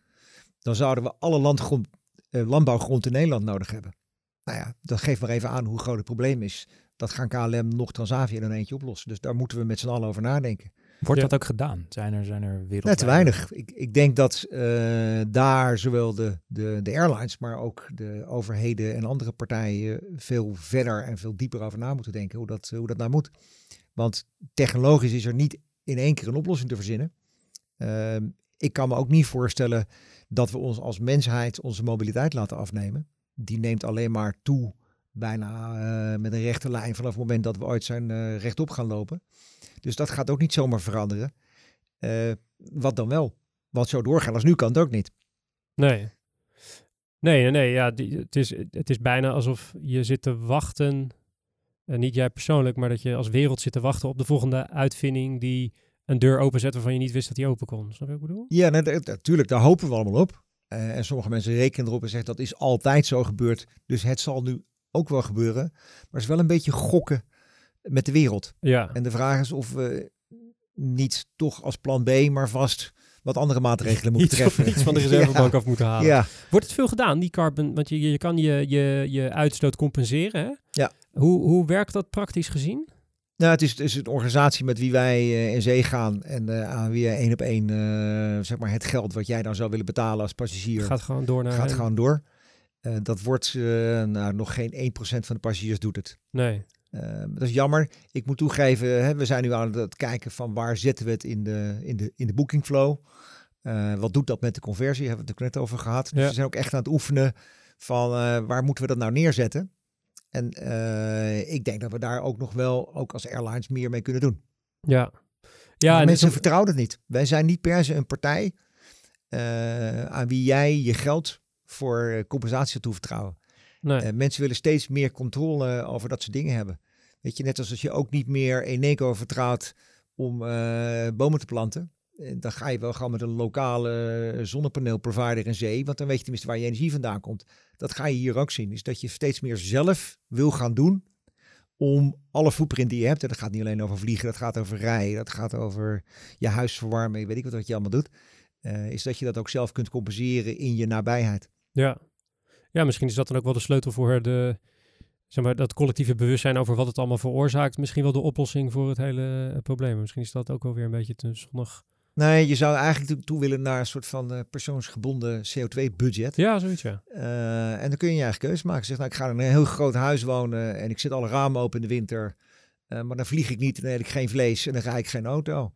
dan zouden we alle landgrond, eh, landbouwgrond in Nederland nodig hebben. Nou ja, dat geeft maar even aan hoe groot het probleem is. Dat gaan KLM nog Transavia in een eentje oplossen. Dus daar moeten we met z'n allen over nadenken. Wordt Ja. dat ook gedaan? Zijn er, zijn er wereldwijd... Net te weinig. Ik, ik denk dat eh, daar zowel de, de, de airlines, maar ook de overheden en andere partijen veel verder en veel dieper over na moeten denken hoe dat, hoe dat nou moet. Want technologisch is er niet in één keer een oplossing te verzinnen. Ehm, ik kan me ook niet voorstellen dat we ons als mensheid onze mobiliteit laten afnemen. Die neemt alleen maar toe, bijna eh, met een rechte lijn vanaf het moment dat we ooit zijn eh, rechtop gaan lopen. Dus dat gaat ook niet zomaar veranderen. Eh, wat dan wel? Want zo doorgaan als nu kan het ook niet. Nee. Nee, nee, nee. Ja, die, het, is, het is bijna alsof je zit te wachten. En niet jij persoonlijk, maar dat je als wereld zit te wachten op de volgende uitvinding die een deur openzet waarvan je niet wist dat die open kon. Snap je wat ik bedoel? Ja, nee, natuurlijk, daar hopen we allemaal op. En sommige mensen rekenen erop en zeggen dat is altijd zo gebeurd. Dus het zal nu ook wel gebeuren. Maar het is wel een beetje gokken met de wereld. Ja. En de vraag is of we niet toch als plan B maar vast wat andere maatregelen moeten treffen. iets van de reservebank af moeten halen. ja. Wordt het veel gedaan, die carbon? Want je, je kan je, je, je uitstoot compenseren. Hè? Ja. Hoe, hoe werkt dat praktisch gezien? Nou, het is, het is een organisatie met wie wij eh, in zee gaan en eh, aan wie je één op één eh, zeg maar het geld wat jij dan zou willen betalen als passagier Gaat gewoon door naar. gaat hen? gewoon door. Eh, dat wordt, eh, nou, nog geen 1% van de passagiers doet het. Nee. Eh, dat is jammer. Ik moet toegeven, hè, we zijn nu aan het kijken van waar zetten we het in de, in de, in de booking flow. Eh, wat doet dat met de conversie? Hebben we het er net over gehad. Dus Ja. we zijn ook echt aan het oefenen van waar moeten we dat nou neerzetten. En ik denk dat we daar ook nog wel, ook als airlines, meer mee kunnen doen. Ja. Ja, en mensen vertrouwen het niet. Wij zijn niet per se een partij aan wie jij je geld voor eh, compensatie toevertrouwen. nee. Eh, mensen willen steeds meer controle over dat soort dingen hebben. Weet je, net als als je ook niet meer Eneco vertrouwt om eh, bomen te planten. Dan ga je wel gewoon met een lokale zonnepaneelprovider in zee. Want dan weet je tenminste waar je energie vandaan komt. Dat ga je hier ook zien. Is dat je steeds meer zelf wil gaan doen. Om alle footprint die je hebt. En dat gaat niet alleen over vliegen. Dat gaat over rijden. Dat gaat over je huis verwarmen. Weet ik wat, wat je allemaal doet. is dat je dat ook zelf kunt compenseren in je nabijheid. Ja. ja, misschien is dat dan ook wel de sleutel voor de, zeg maar, dat collectieve bewustzijn over wat het allemaal veroorzaakt. Misschien wel de oplossing voor het hele eh, probleem. Misschien is dat ook wel weer een beetje te zonnig. Nee, je zou eigenlijk toe- willen naar een soort van eh, persoonsgebonden CO2-budget. Ja, zoiets ja. Eh, en dan kun je je eigen keuze maken. Zeg, nou, ik ga in een heel groot huis wonen en ik zet alle ramen open in de winter. Maar dan vlieg ik niet en dan eet ik geen vlees en dan rijd ik geen auto.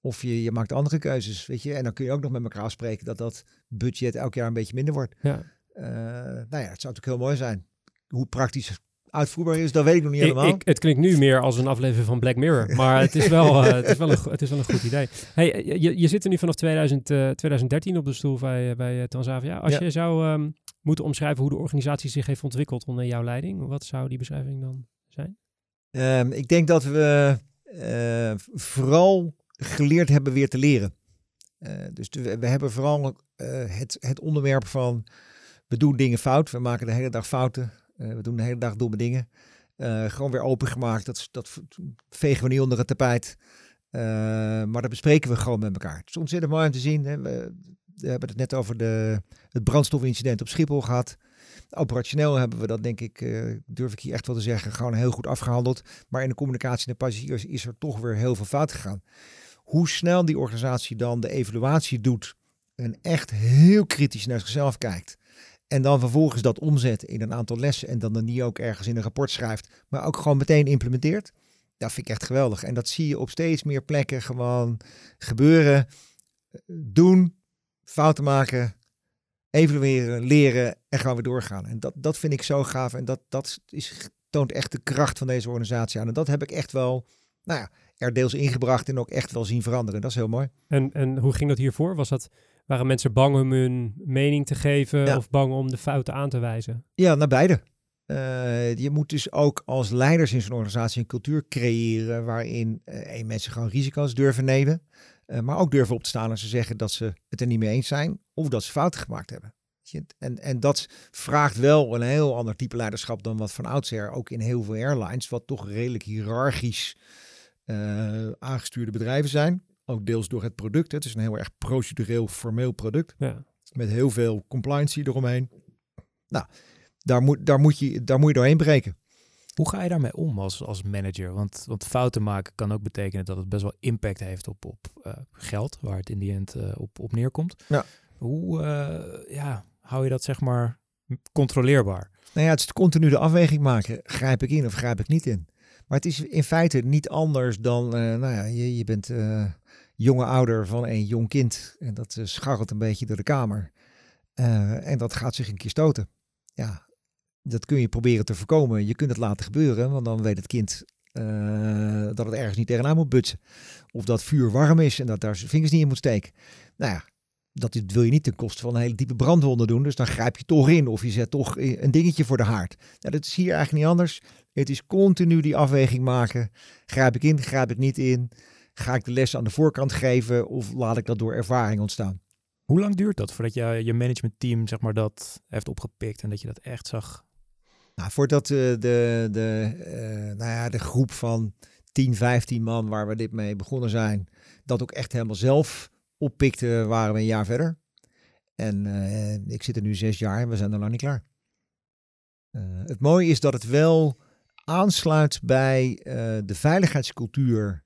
Of je, je maakt andere keuzes, weet je. En dan kun je ook nog met elkaar afspreken dat dat budget elk jaar een beetje minder wordt. ja. Eh, nou ja, het zou natuurlijk heel mooi zijn. Hoe praktisch uitvoerbaar is, dat weet ik nog niet Ik, helemaal. ik, het klinkt nu meer als een aflevering van Black Mirror, maar het is wel, eh, het is wel, een, het is wel een goed idee. Hey, eh, je, je zit er nu vanaf 2000, eh, 2013 op de stoel bij, bij Transavia. Als Ja. je zou ehm, moeten omschrijven hoe de organisatie zich heeft ontwikkeld onder jouw leiding, wat zou die beschrijving dan zijn? Ehm, ik denk dat we vooral geleerd hebben weer te leren. Eh, dus we hebben vooral eh, het, het onderwerp van we doen dingen fout, we maken de hele dag fouten, eh, we doen de hele dag domme dingen. Gewoon weer opengemaakt, dat, dat vegen we niet onder het tapijt. Maar dat bespreken we gewoon met elkaar. Het is ontzettend mooi om te zien. Hè. We, hebben het net over de, het brandstofincident op Schiphol gehad. Operationeel hebben we dat, denk ik, durf ik hier echt wel te zeggen, gewoon heel goed afgehandeld. Maar in de communicatie met passagiers is er toch weer heel veel fout gegaan. Hoe snel die organisatie dan de evaluatie doet en echt heel kritisch naar zichzelf kijkt. En dan vervolgens dat omzet in een aantal lessen en dan dan niet ook ergens in een rapport schrijft, maar ook gewoon meteen implementeert. Dat vind ik echt geweldig. En dat zie je op steeds meer plekken gewoon gebeuren. Doen, fouten maken, evalueren, leren en gaan we doorgaan. En dat, dat vind ik zo gaaf en dat, dat is, toont echt de kracht van deze organisatie aan. En dat heb ik echt wel, nou ja, er deels ingebracht en ook echt wel zien veranderen. Dat is heel mooi. En, en hoe ging dat hiervoor? Was dat, waren mensen bang om hun mening te geven Ja. of bang om de fouten aan te wijzen? Ja, naar beide. Eh, je moet dus ook als leiders in zo'n organisatie een cultuur creëren waarin één, mensen gewoon risico's durven nemen. eh, maar ook durven op te staan als ze zeggen dat ze het er niet mee eens zijn of dat ze fouten gemaakt hebben. En, en dat vraagt wel een heel ander type leiderschap dan wat van oudsher ook in heel veel airlines, wat toch redelijk hiërarchisch aangestuurde bedrijven zijn. Ook deels door het product. Het is een heel erg procedureel, formeel product Ja. met heel veel compliance eromheen. Nou, daar moet, daar moet, je, daar moet je doorheen breken. Hoe ga je daarmee om als, als manager? Want, want fouten maken kan ook betekenen dat het best wel impact heeft op, op eh, geld, waar het in die end eh, op, op neerkomt. Ja. Hoe eh, ja, hou je dat zeg maar controleerbaar? Nou ja, het is continu de afweging maken. Grijp ik in of grijp ik niet in? Maar het is in feite niet anders dan, eh, nou ja, je, je bent eh, jonge ouder van een jong kind. En dat eh, scharrelt een beetje door de kamer. En dat gaat zich een keer stoten. Ja, dat kun je proberen te voorkomen. Je kunt het laten gebeuren, want dan weet het kind dat het ergens niet tegenaan moet butsen. Of dat vuur warm is en dat daar zijn vingers niet in moet steken. Nou ja, dat wil je niet ten koste van een hele diepe brandwonden doen. Dus dan grijp je toch in of je zet toch een dingetje voor de haard. Nou, dat is hier eigenlijk niet anders. Het is continu die afweging maken. Grijp ik in, grijp ik niet in? Ga ik de les aan de voorkant geven of laat ik dat door ervaring ontstaan? Hoe lang duurt dat voordat je, je managementteam zeg maar, dat heeft opgepikt en dat je dat echt zag? Nou, voordat eh, de, de, eh, nou ja, de groep van 10, 15 man waar we dit mee begonnen zijn, dat ook echt helemaal zelf oppikte, waren we een jaar verder. En eh, ik zit er nu zes jaar en we zijn er nog niet klaar. Eh, het mooie is dat het wel aansluit bij eh, de veiligheidscultuur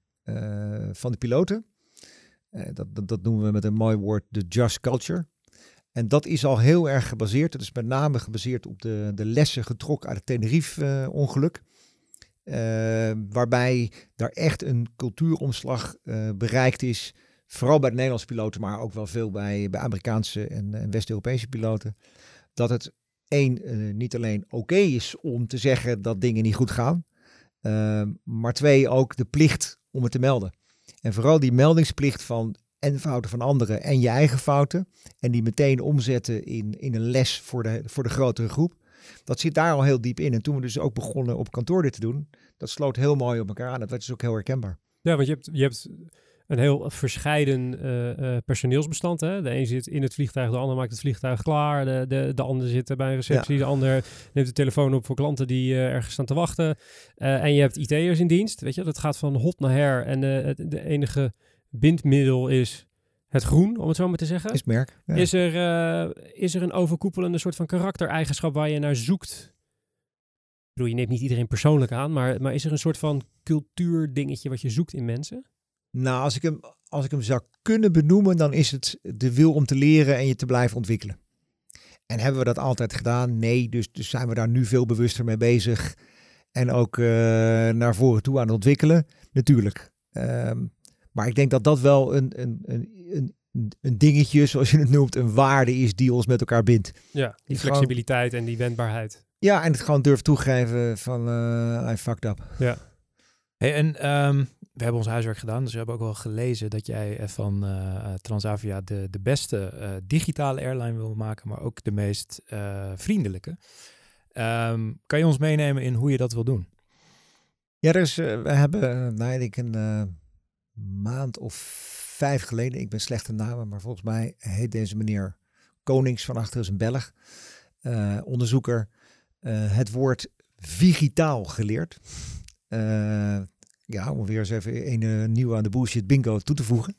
van de piloten. Dat, dat, dat noemen we met een mooi woord de just culture. En dat is al heel erg gebaseerd. Dat is met name gebaseerd op de, de lessen getrokken uit het Tenerife-ongeluk. waarbij daar echt een cultuuromslag bereikt is. Vooral bij de Nederlandse piloten, maar ook wel veel bij, bij Amerikaanse en, en West-Europese piloten. Dat het één, eh, niet alleen oké is om te zeggen dat dingen niet goed gaan. eh, maar twee, ook de plicht om het te melden. En vooral die meldingsplicht van en fouten van anderen en je eigen fouten. En die meteen omzetten in, in een les voor de, voor de grotere groep. Dat zit daar al heel diep in. En toen we dus ook begonnen op kantoor dit te doen, dat sloot heel mooi op elkaar aan. Dat werd dus ook heel herkenbaar. Ja, want je hebt, je hebt een heel verscheiden eh, eh, personeelsbestand. Hè? De een zit in het vliegtuig, de ander maakt het vliegtuig klaar. De, de, de ander zit bij een receptie, de ander neemt de telefoon op voor klanten die eh, ergens staan te wachten. En je hebt IT'ers in dienst. Weet je, dat gaat van hot naar her. En het, de enige bindmiddel is het groen, om het zo maar te zeggen. Is merk. Ja. Is, er, is er een overkoepelende soort van karaktereigenschap waar je naar zoekt? Ik bedoel, je neemt niet iedereen persoonlijk aan, maar, maar is er een soort van cultuurdingetje wat je zoekt in mensen? Nou, als ik, hem, als ik hem zou kunnen benoemen, dan is het de wil om te leren en je te blijven ontwikkelen. En hebben we dat altijd gedaan? Nee, dus, dus zijn we daar nu veel bewuster mee bezig. En ook eh, naar voren toe aan het ontwikkelen? Natuurlijk. Ehm, maar ik denk dat dat wel een, een, een, een, een dingetje, zoals je het noemt, een waarde is die ons met elkaar bindt. Ja, die flexibiliteit en die wendbaarheid. Ja, en het gewoon durven toegeven van eh I fucked up. Hey, en ehm, we hebben ons huiswerk gedaan, dus we hebben ook wel gelezen dat jij eh, van eh, Transavia de, de beste eh, digitale airline wil maken, maar ook de meest eh, vriendelijke. Ehm, kan je ons meenemen in hoe je dat wil doen? Ja, eh, we hebben, eh, nou, ik een eh, maand of vijf geleden, ik ben slecht in namen, maar volgens mij heet deze meneer Konings van achter is een Belg, eh, onderzoeker, eh, het woord digitaal geleerd. Ja, om weer eens even een eh, nieuw aan de bullshit bingo toe te voegen.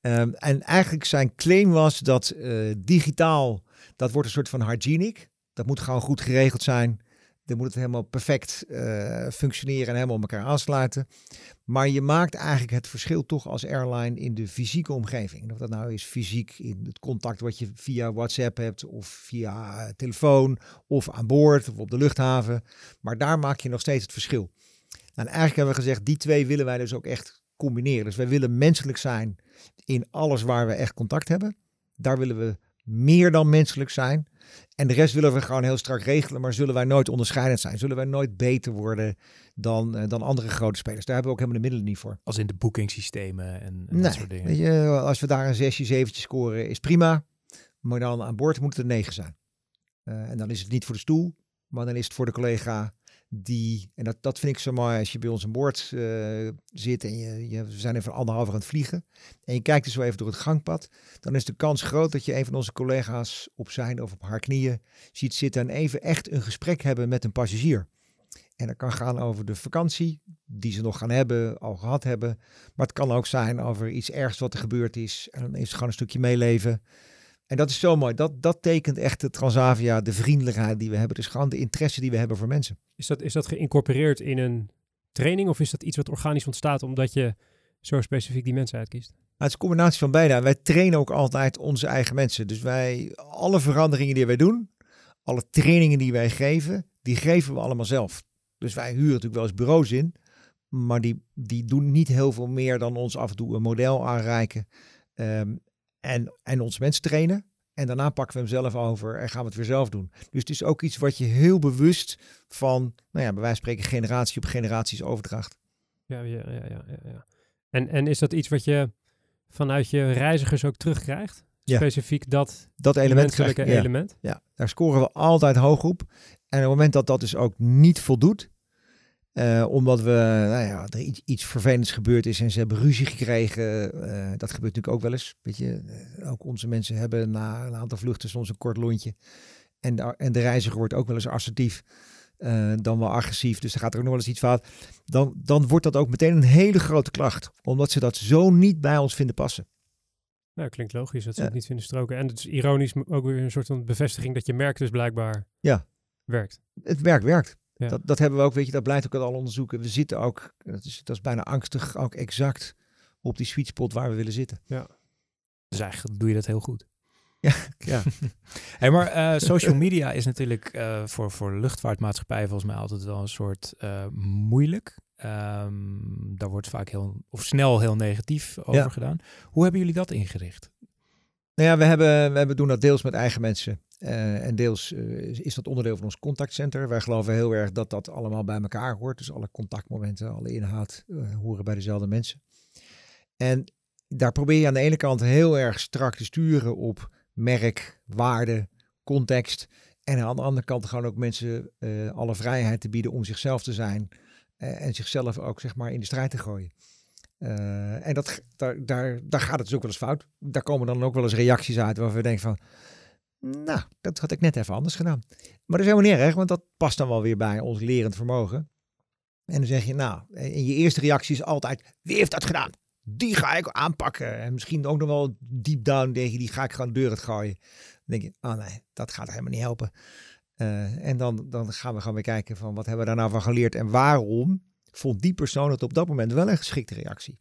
Ehm, en eigenlijk zijn claim was dat eh, digitaal, dat wordt een soort van hygienic. Dat moet gewoon goed geregeld zijn. Dan moet het helemaal perfect eh, functioneren en helemaal op elkaar aansluiten. Maar je maakt eigenlijk het verschil toch als airline in de fysieke omgeving. Of dat nou is fysiek in het contact wat je via WhatsApp hebt of via telefoon of aan boord of op de luchthaven. Maar daar maak je nog steeds het verschil. Nou, en eigenlijk hebben we gezegd, die twee willen wij dus ook echt combineren. Dus wij willen menselijk zijn in alles waar we echt contact hebben. Daar willen we meer dan menselijk zijn. En de rest willen we gewoon heel strak regelen, maar zullen wij nooit onderscheidend zijn? Zullen wij nooit beter worden dan, eh, dan andere grote spelers? Daar hebben we ook helemaal de middelen niet voor. Als in de boekingssystemen en, en Nee, dat soort dingen. Weet je, als we daar een zesje, zeventje scoren, is prima. Maar dan aan boord moet het een negen zijn. Eh, en dan is het niet voor de stoel, maar dan is het voor de collega die... En dat, dat vind ik zo mooi als je bij ons aan boord eh, zit en je, je, we zijn even anderhalf uur aan het vliegen. En je kijkt dus zo even door het gangpad. Dan is de kans groot dat je een van onze collega's op zijn of op haar knieën ziet zitten en even echt een gesprek hebben met een passagier. En dat kan gaan over de vakantie die ze nog gaan hebben, al gehad hebben. Maar het kan ook zijn over iets ergs wat er gebeurd is. En dan is het gewoon een stukje meeleven. En dat is zo mooi. Dat, dat tekent echt de Transavia, de vriendelijkheid die we hebben. Dus gewoon de interesse die we hebben voor mensen. Is dat, is dat geïncorporeerd in een training of is dat iets wat organisch ontstaat omdat je zo specifiek die mensen uitkiest? Maar het is een combinatie van beide. Wij trainen ook altijd onze eigen mensen. Dus wij, alle veranderingen die wij doen, alle trainingen die wij geven, die geven we allemaal zelf. Dus wij huren natuurlijk wel eens bureaus in. Maar die, die doen niet heel veel meer dan ons af en toe een model aanreiken. Ehm, en, en onze mensen trainen. En daarna pakken we hem zelf over en gaan we het weer zelf doen. Dus het is ook iets wat je heel bewust van, nou ja, bij wijze van spreken generatie op generaties overdraagt. Ja, ja, ja, ja, ja. En, en is dat iets wat je vanuit je reizigers ook terugkrijgt? Ja. Specifiek dat Dat element krijg ja. element? Ja, daar scoren we altijd hoog op. En op het moment dat dat dus ook niet voldoet, eh, omdat we, nou ja, er iets, iets vervelends gebeurd is en ze hebben ruzie gekregen, eh, dat gebeurt natuurlijk ook wel eens. Weet je, eh, ook onze mensen hebben na een aantal vluchten soms een kort lontje. En de, en de reiziger wordt ook wel eens assertief, dan wel agressief. Dus er gaat er ook nog wel eens iets fout. Dan, dan wordt dat ook meteen een hele grote klacht, omdat ze dat zo niet bij ons vinden passen. Nou, klinkt logisch dat ze Ja. het niet vinden stroken. En het is ironisch ook weer een soort van bevestiging dat je merk dus blijkbaar Ja. werkt. het werk werkt. Ja. Dat, dat hebben we ook, weet je, dat blijkt ook uit alle onderzoeken. We zitten ook, dat is, dat is bijna angstig, ook exact op die sweet spot waar we willen zitten. Dus eigenlijk doe je dat heel goed. Ja, Hey, maar eh, social media is natuurlijk eh, voor, voor luchtvaartmaatschappijen volgens mij altijd wel een soort eh, moeilijk. Ehm, daar wordt vaak heel, of snel heel negatief over Ja. gedaan. Hoe hebben jullie dat ingericht? Nou ja, we, hebben, we doen dat deels met eigen mensen. eh, en deels eh, is- dat onderdeel van ons contactcenter. Wij geloven heel erg dat dat allemaal bij elkaar hoort. Dus alle contactmomenten, alle inhoud eh, horen bij dezelfde mensen. En daar probeer je aan de ene kant heel erg strak te sturen op merk, waarde, context. En aan de andere kant gewoon ook mensen alle vrijheid te bieden om zichzelf te zijn. en zichzelf ook zeg maar in de strijd te gooien. Eh, en dat, daar, daar, daar gaat het dus ook wel eens fout. Daar komen dan ook wel eens reacties uit waarvan we denken van... Nou, dat had ik net even anders gedaan. Maar dat is helemaal niet erg, want dat past dan wel weer bij ons lerend vermogen. En dan zeg je, nou, en je eerste reactie is altijd, wie heeft dat gedaan? Die ga ik aanpakken. En misschien ook nog wel deep down denk je, die ga ik gewoon de deur uit gooien. Dan denk je, oh nee, dat gaat helemaal niet helpen. Eh, en dan, dan gaan we gewoon weer kijken van, wat hebben we daar nou van geleerd? En waarom vond die persoon het op dat moment wel een geschikte reactie?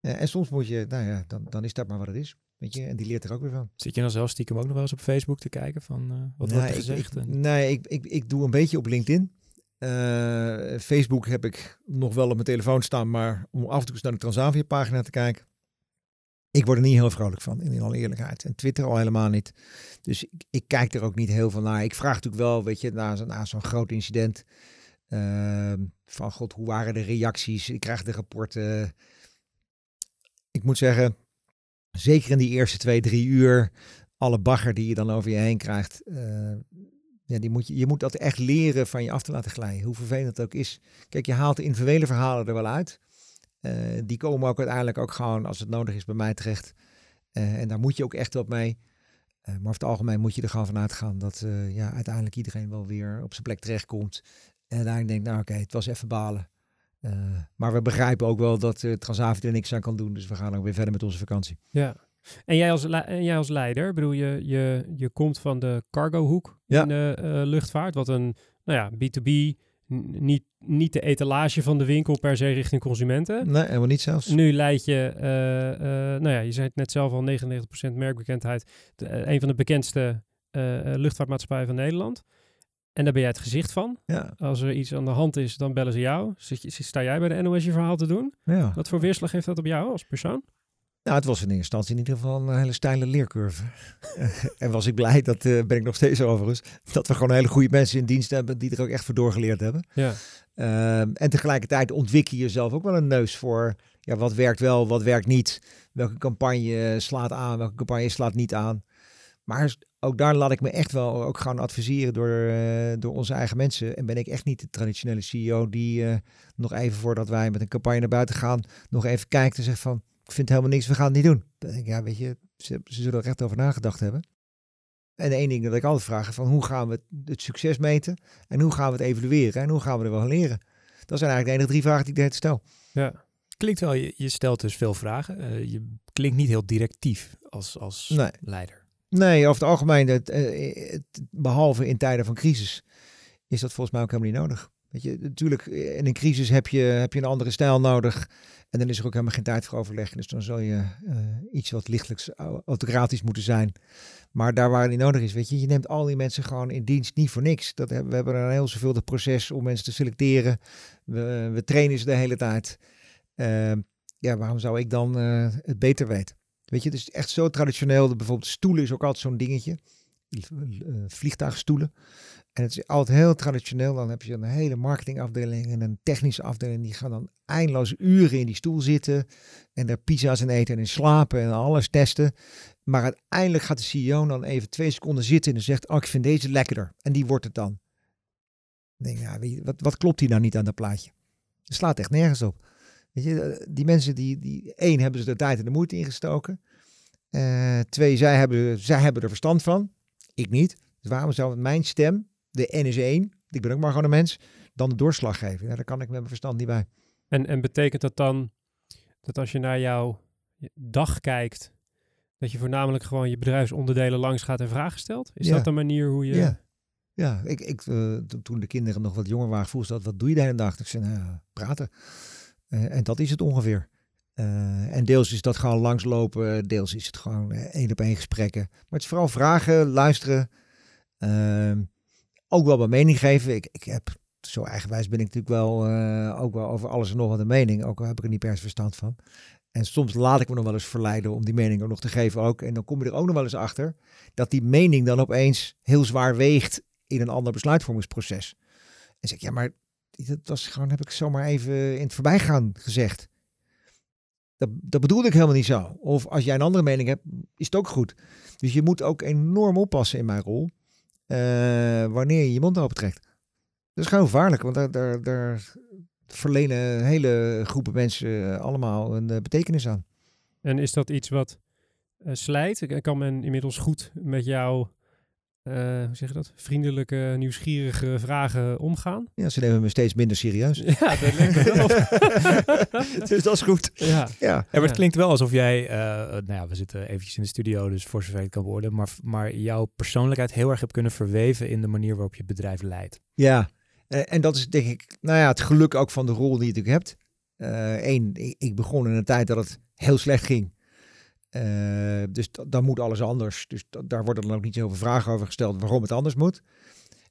En soms moet je, nou ja, dan, dan is dat maar wat het is. Weet je, en die leert er ook weer van. Zit je dan zelf stiekem ook nog wel eens op Facebook te kijken van eh, wat wordt er gezegd? Ik, nee, ik, ik, ik doe een beetje op LinkedIn. Eh, Facebook heb ik nog wel op mijn telefoon staan, maar om af en toe eens naar de Transavia pagina te kijken. Ik word er niet heel vrolijk van, in alle eerlijkheid. En Twitter al helemaal niet. Dus ik, ik kijk er ook niet heel veel naar. Ik vraag natuurlijk wel, weet je, na zo'n groot incident. ehm, van god, hoe waren de reacties? Ik krijg de rapporten. Ik moet zeggen, zeker in die eerste twee, drie uur, alle bagger die je dan over je heen krijgt. eh, ja, die moet je, je moet dat echt leren van je af te laten glijden. Hoe vervelend het ook is. Kijk, je haalt de individuele verhalen er wel uit. Eh, die komen ook uiteindelijk ook gewoon, als het nodig is, bij mij terecht. Eh, en daar moet je ook echt wat mee. Maar over het algemeen moet je er gewoon vanuit gaan dat ja, uiteindelijk iedereen wel weer op zijn plek terechtkomt. En uiteindelijk denkt, nou oké, het was even balen. Eh, maar we begrijpen ook wel dat uh, Transavia er niks aan kan doen. Dus we gaan ook weer verder met onze vakantie. Ja. En jij als, en jij als leider, ik bedoel, je, je, je komt van de cargohoek Ja. in de eh, luchtvaart, wat een, nou ja, B2B, n- niet, niet de etalage van de winkel per se richting consumenten. Nee, helemaal niet zelfs. Nu leid je, nou ja, je zei het net zelf al, 99% merkbekendheid. De, een van de bekendste luchtvaartmaatschappijen van Nederland. En daar ben jij het gezicht van. Ja, Als er iets aan de hand is, dan bellen ze jou. Zit je, sta jij bij de NOS je verhaal te doen? ja. Wat voor weerslag heeft dat op jou als persoon? Nou, het was in eerste instantie in ieder geval een hele steile leercurve. en was ik blij, dat eh, ben ik nog steeds overigens, dat we gewoon hele goede mensen in dienst hebben die er ook echt voor doorgeleerd hebben. Ja. Ehm, en tegelijkertijd ontwikkel je jezelf ook wel een neus voor ja, wat werkt wel, wat werkt niet. Welke campagne slaat aan, welke campagne slaat niet aan. Maar ook daar laat ik me echt wel ook gaan adviseren door, eh, door onze eigen mensen. En ben ik echt niet de traditionele CEO die eh, nog even voordat wij met een campagne naar buiten gaan, nog even kijkt en zegt van, ik vind helemaal niks, we gaan het niet doen. Dan denk ik, ja, weet je, ze, ze zullen er echt over nagedacht hebben. En één ding dat ik altijd vraag, van hoe gaan we het succes meten en hoe gaan we het evalueren en hoe gaan we er wel leren? Dat zijn eigenlijk de enige drie vragen die ik net stel. Ja. Klinkt wel, je, je stelt dus veel vragen. Uh, je klinkt niet heel directief als, als Nee. leider. Nee, over het algemeen, eh, het- behalve in tijden van crisis, is dat volgens mij ook helemaal niet nodig. Weet je, natuurlijk, eh, in een crisis heb je, heb je een andere stijl nodig. En dan is er ook helemaal geen tijd voor overleg. Dus dan zal je eh, iets wat lichtelijks au- autocratisch moeten zijn. Maar daar waar het niet nodig is, weet je, je neemt al die mensen gewoon in dienst niet voor niks. Dat hebben, we hebben een heel zorgvuldig proces om mensen te selecteren. We, we trainen ze de hele tijd. Ehm, ja, waarom zou ik dan het beter weten? Weet je, het is echt zo traditioneel. Bijvoorbeeld stoelen is ook altijd zo'n dingetje. Eh, vliegtuigstoelen. En het is altijd heel traditioneel. Dan heb je een hele marketingafdeling en een technische afdeling. Die gaan dan eindeloos uren in die stoel zitten. En daar pizza's in eten en in slapen en alles testen. Maar uiteindelijk gaat de CEO dan even twee seconden zitten en zegt, oh, ik vind deze lekkerder. En die wordt het dan. Dan denk ik, ja, wat, wat klopt hier nou niet aan dat plaatje? Het slaat echt nergens op. Weet je, eh, die mensen die, die één hebben ze de tijd en de moeite ingestoken. Eh, twee, zij hebben, zij hebben er verstand van. Ik niet. Dus waarom zou mijn stem, de N is één, ik ben ook maar gewoon een mens, dan de doorslag geven? Ja, daar kan ik met mijn verstand niet bij. En, en betekent dat dan dat als je naar jouw dag kijkt, dat je voornamelijk gewoon je bedrijfsonderdelen langs gaat en vragen stelt? Is Ja. dat de manier hoe je... Ja. Ja, ik, ik, eh, to- toen de kinderen nog wat jonger waren, vroeg ze dat, wat doe je de hele dag? Ik zei, nou, praten. Eh, en dat is het ongeveer. Eh, en deels is dat gewoon langslopen, deels is het gewoon eh, één op één gesprekken. Maar het is vooral vragen, luisteren. Ehm, ook wel mijn mening geven. Ik, ik heb, zo eigenwijs ben ik natuurlijk wel, ook wel over alles en nog wat een mening. Ook al heb ik er niet per se verstand van. En soms laat ik me nog wel eens verleiden om die mening ook nog te geven ook. En dan kom je er ook nog wel eens achter dat die mening dan opeens heel zwaar weegt in een ander besluitvormingsproces. En zeg ik, ja, maar dat was gewoon, heb ik zomaar even in het voorbijgaan gezegd. Dat, dat bedoelde ik helemaal niet zo. Of als jij een andere mening hebt, is het ook goed. Dus je moet ook enorm oppassen in mijn rol. eh, wanneer je je mond open trekt. Dat is gewoon gevaarlijk, want daar, daar, daar verlenen hele groepen mensen eh, allemaal een eh, betekenis aan. En is dat iets wat eh, slijt? Kan men inmiddels goed met jouw, eh, hoe zeg je dat, vriendelijke, nieuwsgierige vragen omgaan? Ja, ze nemen me steeds minder serieus. Ja, dat lijkt me wel. dus dat is goed. ja. Ja. Ja, maar het klinkt wel alsof jij, eh, nou ja, we zitten eventjes in de studio, dus voor zover het kan worden, maar, maar jouw persoonlijkheid heel erg hebt kunnen verweven in de manier waarop je bedrijf leidt. Ja, eh, en dat is denk ik, nou ja, het geluk ook van de rol die je natuurlijk hebt. Eén, ik begon in een tijd dat het heel slecht ging. Eh, dus da- dan moet alles anders. Dus da- daar worden dan ook niet zoveel vragen over gesteld waarom het anders moet.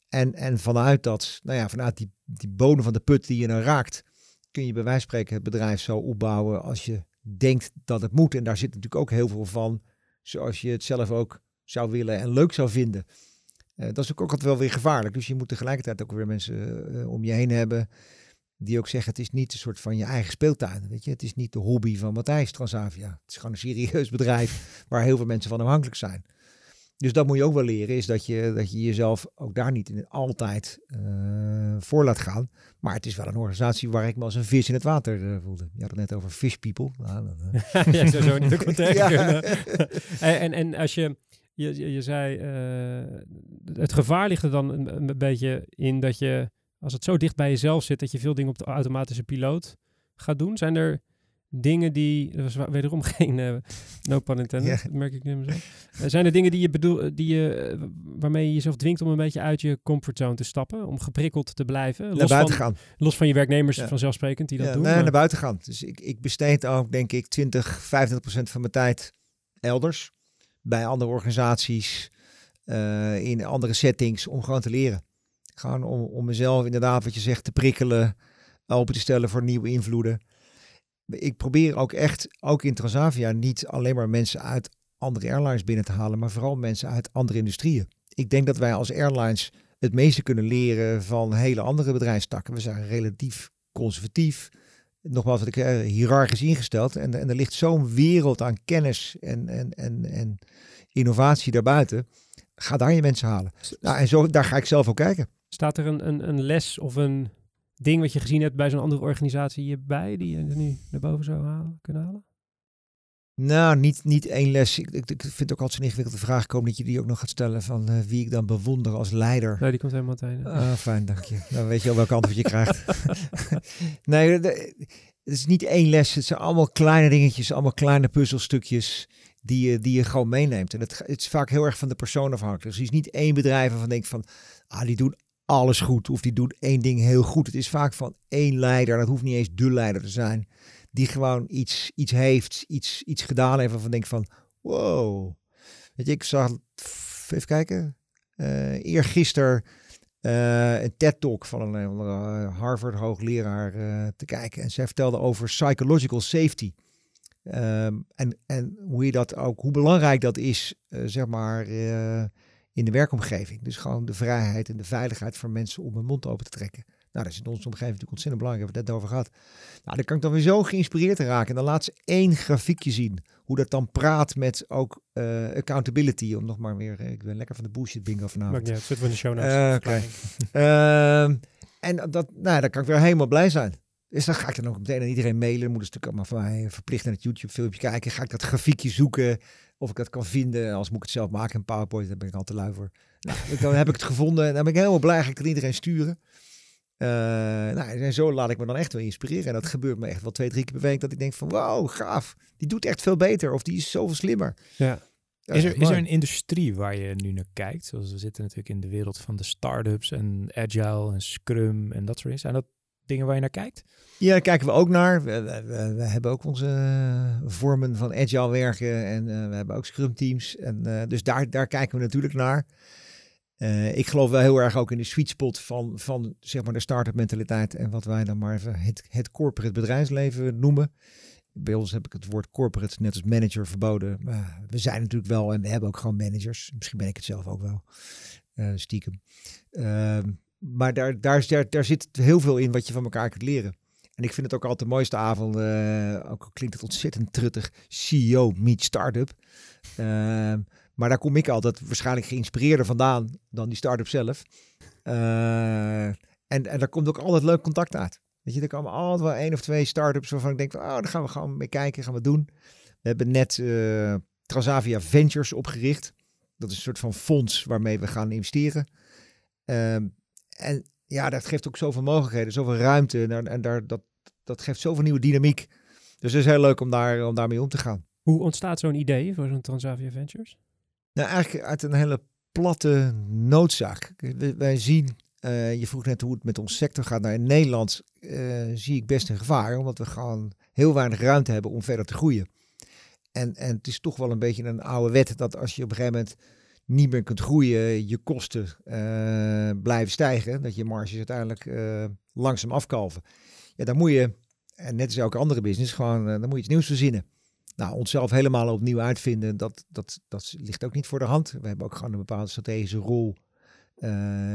En, en vanuit dat, nou ja, vanuit die, die bodem van de put die je dan raakt, kun je bij wijze van spreken het bedrijf zo opbouwen als je denkt dat het moet. En daar zit natuurlijk ook heel veel van, zoals je het zelf ook zou willen en leuk zou vinden. Eh, dat is ook altijd wel weer gevaarlijk. Dus je moet tegelijkertijd ook weer mensen eh, om je heen hebben die ook zeggen: het is niet een soort van je eigen speeltuin. Weet je, het is niet de hobby van Matthijs Transavia. Het is gewoon een serieus bedrijf waar heel veel mensen van afhankelijk zijn. Dus dat moet je ook wel leren, is dat je, dat je jezelf ook daar niet in, altijd eh, voor laat gaan. Maar het is wel een organisatie waar ik me als een vis in het water eh, voelde. Je had het net over fish people. Nou, dat, eh, ja, zou zo niet ook Ja. kunnen. En, en, als je, je, je, je zei, het gevaar ligt er dan een, een beetje in dat je, als het zo dicht bij jezelf zit, dat je veel dingen op de automatische piloot gaat doen. Zijn er dingen die, dat was wa- wederom geen, eh, no pun intended, dat merk ik nu zo. Eh, zijn er dingen die je bedoel, die je, eh, waarmee je jezelf dwingt om een beetje uit je comfortzone te stappen, om geprikkeld te blijven? naar Los buiten van, gaan. los van je werknemers Ja. vanzelfsprekend die dat ja, doen. nee, maar- naar buiten gaan. Dus ik, ik besteed ook, denk ik, 20, 25 procent van mijn tijd elders. Bij andere organisaties, eh, in andere settings, om gewoon te leren. Gewoon om, om mezelf inderdaad, wat je zegt, te prikkelen, open te stellen voor nieuwe invloeden. ik probeer ook echt, ook in Transavia, niet alleen maar mensen uit andere airlines binnen te halen, maar vooral mensen uit andere industrieën. Ik denk dat wij als airlines het meeste kunnen leren van hele andere bedrijfstakken. We zijn relatief conservatief. Nogmaals, wat ik uh, hiërarchisch ingesteld. En, en er ligt zo'n wereld aan kennis en, en, en, en innovatie daarbuiten. Ga daar je mensen halen. Nou, en zo, daar ga ik zelf ook kijken. Staat er een, een, een les of een ding wat je gezien hebt bij zo'n andere organisatie hierbij, die je nu naar boven zou halen, kunnen halen? Nou, niet, niet één les. Ik, ik, ik vind het ook altijd zo'n ingewikkelde vraag komen dat je die ook nog gaat stellen van uh, wie ik dan bewonder als leider. Nee, die komt helemaal meteen. Ah, fijn, dank je. Dan weet je al welke antwoord je krijgt. nee, het is niet één les. Het zijn allemaal kleine dingetjes, allemaal kleine puzzelstukjes die je, die je gewoon meeneemt. En het, het is vaak heel erg van de persoon afhankelijk. Dus er is niet één bedrijf waarvan denkt van, ah, die doen alles goed of die doet één ding heel goed. Het is vaak van één leider, dat hoeft niet eens de leider te zijn, die gewoon iets, iets heeft, iets, iets gedaan heeft waarvan denk van, wow. Weet je, ik zag, even kijken, uh, eergisteren uh, een TED-talk van een, een Harvard-hoogleraar te kijken. En zij vertelde over psychological safety. Um, en, en hoe je dat ook, hoe belangrijk dat is, zeg maar, in de werkomgeving. Dus gewoon de vrijheid en de veiligheid voor mensen om hun mond open te trekken. Nou, dat is in onze omgeving natuurlijk ontzettend belangrijk. Hebben we het net over gehad. Nou, dan kan ik dan weer zo geïnspireerd raken. En dan laat ze één grafiekje zien. Hoe dat dan praat met ook uh, accountability. Om nog maar weer, ik ben lekker van de bullshit bingo vanavond. Ja, het zit in de show notes. Oké. Okay. en dat, nou, dan kan ik weer helemaal blij zijn. Dus dan ga ik dan ook meteen aan iedereen mailen. Moet een stuk allemaal van mij verplicht naar het YouTube filmpje kijken. Ga ik dat grafiekje zoeken. Of ik dat kan vinden. Als moet ik het zelf maken in PowerPoint. Daar ben ik al te lui voor. Nou, dan heb ik het gevonden. En dan ben ik helemaal blij. Ga ik het iedereen sturen. Uh, nou, en zo laat ik me dan echt wel inspireren. En dat gebeurt me echt wel twee, drie keer per week. Dat ik denk van, wow, gaaf. Die doet echt veel beter. Of die is zoveel slimmer. Ja. Is er, is er een industrie waar je nu naar kijkt? Zoals we zitten natuurlijk in de wereld van de startups en agile en scrum en dat soort dingen. Zijn dat dingen waar je naar kijkt? Ja, daar kijken we ook naar. We, we, we hebben ook onze uh, vormen van agile werken en uh, we hebben ook scrum teams. En, uh, dus daar, daar kijken we natuurlijk naar. ik geloof wel heel erg ook in de sweet spot van, van zeg maar de start-up mentaliteit en wat wij dan maar even het, het corporate bedrijfsleven noemen. Bij ons heb ik het woord corporate net als manager verboden. We zijn natuurlijk wel en we hebben ook gewoon managers. Misschien ben ik het zelf ook wel. stiekem. Ehm, maar daar, daar, daar, daar zit heel veel in wat je van elkaar kunt leren. En ik vind het ook altijd de mooiste avond, uh, ook klinkt het ontzettend truttig, CEO meet startup. Uh, maar daar kom ik altijd waarschijnlijk geïnspireerder vandaan dan die start-up zelf. Uh, en, en daar komt ook altijd leuk contact uit. Weet je, er komen altijd wel één of twee start-ups waarvan ik denk, oh, daar gaan we gewoon mee kijken, gaan we doen. We hebben net uh, Transavia Ventures opgericht. Dat is een soort van fonds waarmee we gaan investeren. En ja, dat geeft ook zoveel mogelijkheden, zoveel ruimte. En, en daar, dat, dat geeft zoveel nieuwe dynamiek. Dus het is heel leuk om, daar, om daarmee om te gaan. Hoe ontstaat zo'n idee voor zo'n Transavia Ventures? Nou, eigenlijk uit een hele platte noodzaak. Wij zien, uh, je vroeg net hoe het met onze sector gaat. Nou, in Nederland uh, zie ik best een gevaar, omdat we gewoon heel weinig ruimte hebben om verder te groeien. En, en het is toch wel een beetje een oude wet dat als je op een gegeven moment niet meer kunt groeien, je kosten uh, blijven stijgen, dat je marges uiteindelijk uh, langzaam afkalven. Ja, dan moet je, en net als elke andere business, gewoon, uh, dan moet je iets nieuws verzinnen. Nou, onszelf helemaal opnieuw uitvinden, dat, dat, dat ligt ook niet voor de hand. We hebben ook gewoon een bepaalde strategische rol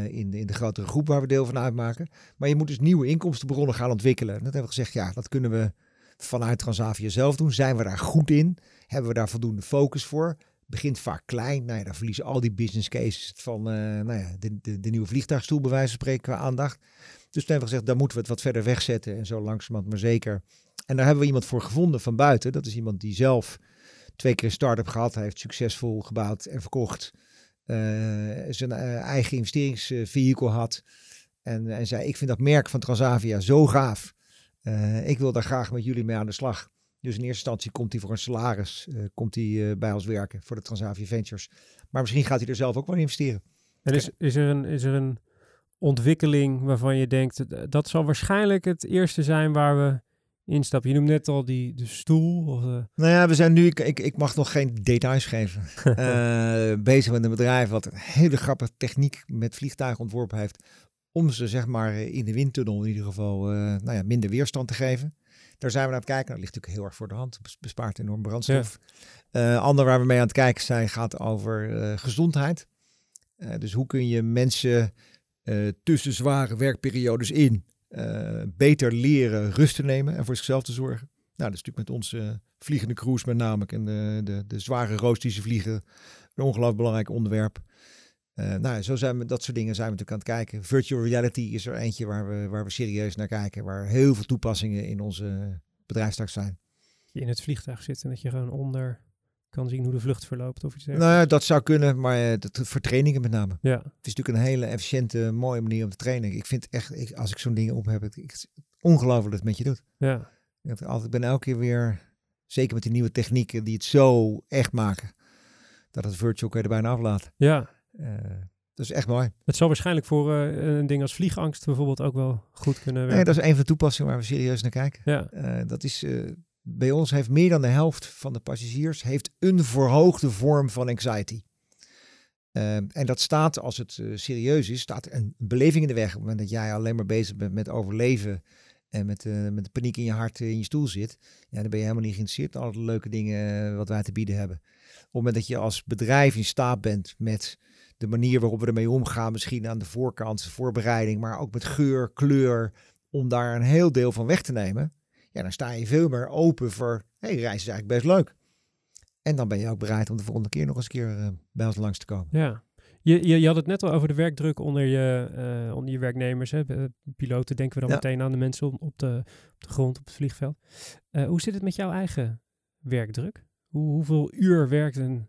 in, de, in de grotere groep waar we deel van uitmaken. Maar je moet dus nieuwe inkomstenbronnen gaan ontwikkelen. Dat hebben we gezegd, ja, dat kunnen we vanuit Transavia zelf doen. Zijn we daar goed in? Hebben we daar voldoende focus voor? Begint vaak klein. Nou ja, dan verliezen al die business cases van uh, nou ja, de, de, de, nieuwe vliegtuigstoel bij wijze van spreken qua aandacht. Dus toen hebben we gezegd, daar moeten we het wat verder wegzetten en zo langzamerhand maar zeker. En daar hebben we iemand voor gevonden van buiten. Dat is iemand die zelf twee keer een start-up gehad heeft, succesvol gebouwd en verkocht. Uh, zijn uh, eigen investeringsvehikel had. En, en zei, ik vind dat merk van Transavia zo gaaf. ik wil daar graag met jullie mee aan de slag. Dus in eerste instantie komt hij voor een salaris uh, komt hij, uh, bij ons werken voor de Transavia Ventures. Maar misschien gaat hij er zelf ook wel investeren. En is, is, er een, is er een ontwikkeling waarvan je denkt, dat zal waarschijnlijk het eerste zijn waar we instappen? Je noemt net al die de stoel. Of de... Nou ja, we zijn nu, ik, ik, ik mag nog geen details geven, uh, bezig met een bedrijf wat een hele grappige techniek met vliegtuigen ontworpen heeft. Om ze zeg maar in de windtunnel in ieder geval nou ja, minder weerstand te geven. Daar zijn we naar het kijken. Dat ligt natuurlijk heel erg voor de hand. Bes- Bespaart enorm brandstof. Eh ander waar we mee aan het kijken zijn gaat over eh, gezondheid. Eh, dus hoe kun je mensen tussen zware werkperiodes in beter leren rust te nemen en voor zichzelf te zorgen. Nou, dat is natuurlijk met onze vliegende crews met name en de, de, de zware roos die ze vliegen een ongelooflijk belangrijk onderwerp. Eh, nou, zo zijn we, dat soort dingen zijn we natuurlijk aan het kijken. Virtual reality is er eentje waar we, waar we serieus naar kijken. Waar heel veel toepassingen in onze bedrijfstak zijn. Je in het vliegtuig zit en dat je gewoon onder kan zien hoe de vlucht verloopt of iets Nou dergelijks. ja, dat zou kunnen, maar eh, dat, voor trainingen met name. Ja, Het is natuurlijk een hele efficiënte, mooie manier om te trainen. Ik vind echt, ik, als ik zo'n dingen op heb, het, ongelooflijk wat het met je doet. ja. Ik, ben elke keer weer, zeker met die nieuwe technieken die het zo echt maken, dat het virtual kun je er bijna aflaten. ja. Dat is echt mooi. Het zal waarschijnlijk voor eh, een ding als vliegangst bijvoorbeeld ook wel goed kunnen werken. Nee, dat is een van de toepassingen waar we serieus naar kijken. Ja, Eh, dat is, bij ons heeft meer dan de helft van de passagiers heeft een verhoogde vorm van anxiety. En dat staat, als het serieus is, staat een beleving in de weg. Op het moment dat jij alleen maar bezig bent met overleven en met, met de paniek in je hart in je stoel zit, ja, dan ben je helemaal niet geïnteresseerd in alle leuke dingen wat wij te bieden hebben. Op het moment dat je als bedrijf in staat bent met de manier waarop we ermee omgaan, misschien aan de voorkant, voorbereiding, maar ook met geur, kleur, om daar een heel deel van weg te nemen, ja, dan sta je veel meer open voor, hé, hey, reis is eigenlijk best leuk. En dan ben je ook bereid om de volgende keer nog eens een keer eh, bij ons langs te komen. ja. Je, je, je had het net al over de werkdruk onder je, eh, onder je werknemers. Hè? Piloten denken we dan Ja. meteen aan de mensen op- op de, op de grond, op het vliegveld. Eh, hoe zit het met jouw eigen werkdruk? Hoe, hoeveel uur werkt een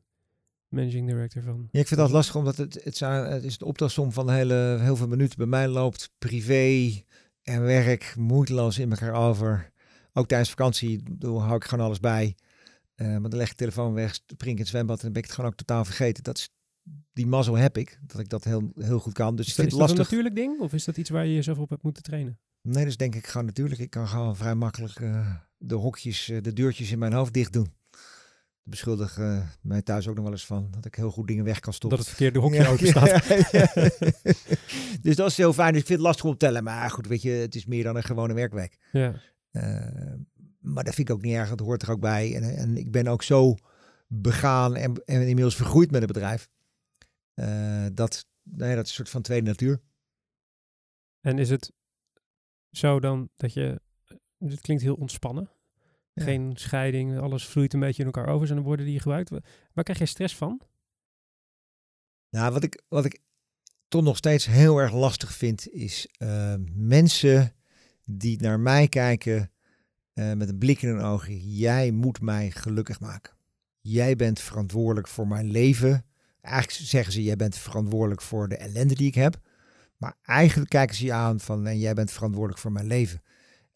managing director van? Ja, ik vind dat lastig, omdat het, het, zijn, het is de optelsom van hele, heel veel minuten. Bij mij loopt privé en werk moeiteloos in elkaar over. Ook tijdens vakantie doe, hou ik gewoon alles bij. Eh, maar dan leg ik de telefoon weg, spring in het zwembad en dan ben ik het gewoon ook totaal vergeten. Dat is, die mazzel heb ik, dat ik dat heel, heel goed kan. Dus Is ik dat, vind is het dat een lastig. natuurlijk ding? Of is dat iets waar je jezelf op hebt moeten trainen? Nee, dat is denk ik gewoon natuurlijk. Ik kan gewoon vrij makkelijk eh, de hokjes, eh, de deurtjes in mijn hoofd dicht doen. Beschuldigen mij thuis ook nog wel eens van. Dat ik heel goed dingen weg kan stoppen. Dat het verkeerde hokje Ja, open staat. ja, ja. dus dat is heel fijn. Dus ik vind het lastig om te tellen. Maar goed, weet je, het is meer dan een gewone werkweek. Ja. Eh, maar dat vind ik ook niet erg. Dat hoort er ook bij. En, en ik ben ook zo begaan en, en inmiddels vergroeid met het bedrijf. eh, dat, nee, dat is een soort van tweede natuur. En is het zo dan dat je... Dit klinkt heel ontspannen. Ja. Geen scheiding, alles vloeit een beetje in elkaar over. Zijn de woorden die je gebruikt. Wa- Waar krijg je stress van? Nou, wat ik, wat ik toch nog steeds heel erg lastig vind, is eh, mensen die naar mij kijken eh, met een blik in hun ogen. Jij moet mij gelukkig maken. Jij bent verantwoordelijk voor mijn leven. Eigenlijk zeggen ze, jij bent verantwoordelijk voor de ellende die ik heb. Maar eigenlijk kijken ze je aan van, en jij bent verantwoordelijk voor mijn leven.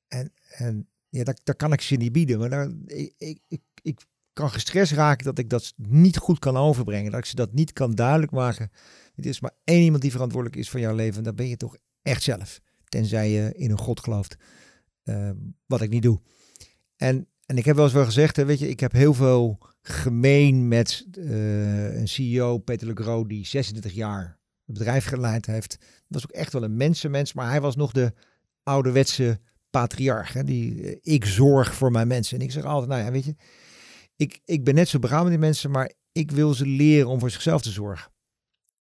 En, en ja, dat, dat kan ik ze niet bieden. Maar daar, ik, ik, ik, kan gestrest raken dat ik dat niet goed kan overbrengen. Dat ik ze dat niet kan duidelijk maken. Het is maar één iemand die verantwoordelijk is voor jouw leven. En dat ben je toch echt zelf. Tenzij je in een God gelooft. Eh, wat ik niet doe. En, en ik heb wel eens wel gezegd, hè, weet je, ik heb heel veel gemeen met eh, een CEO, Peter Le Gros, die 26 jaar het bedrijf geleid heeft. Dat was ook echt wel een mensenmens, maar hij was nog de ouderwetse patriarch. Hè, die, eh, ik zorg voor mijn mensen. En ik zeg altijd, nou ja, weet je, ik, ik ben net zo begaan met die mensen, maar ik wil ze leren om voor zichzelf te zorgen.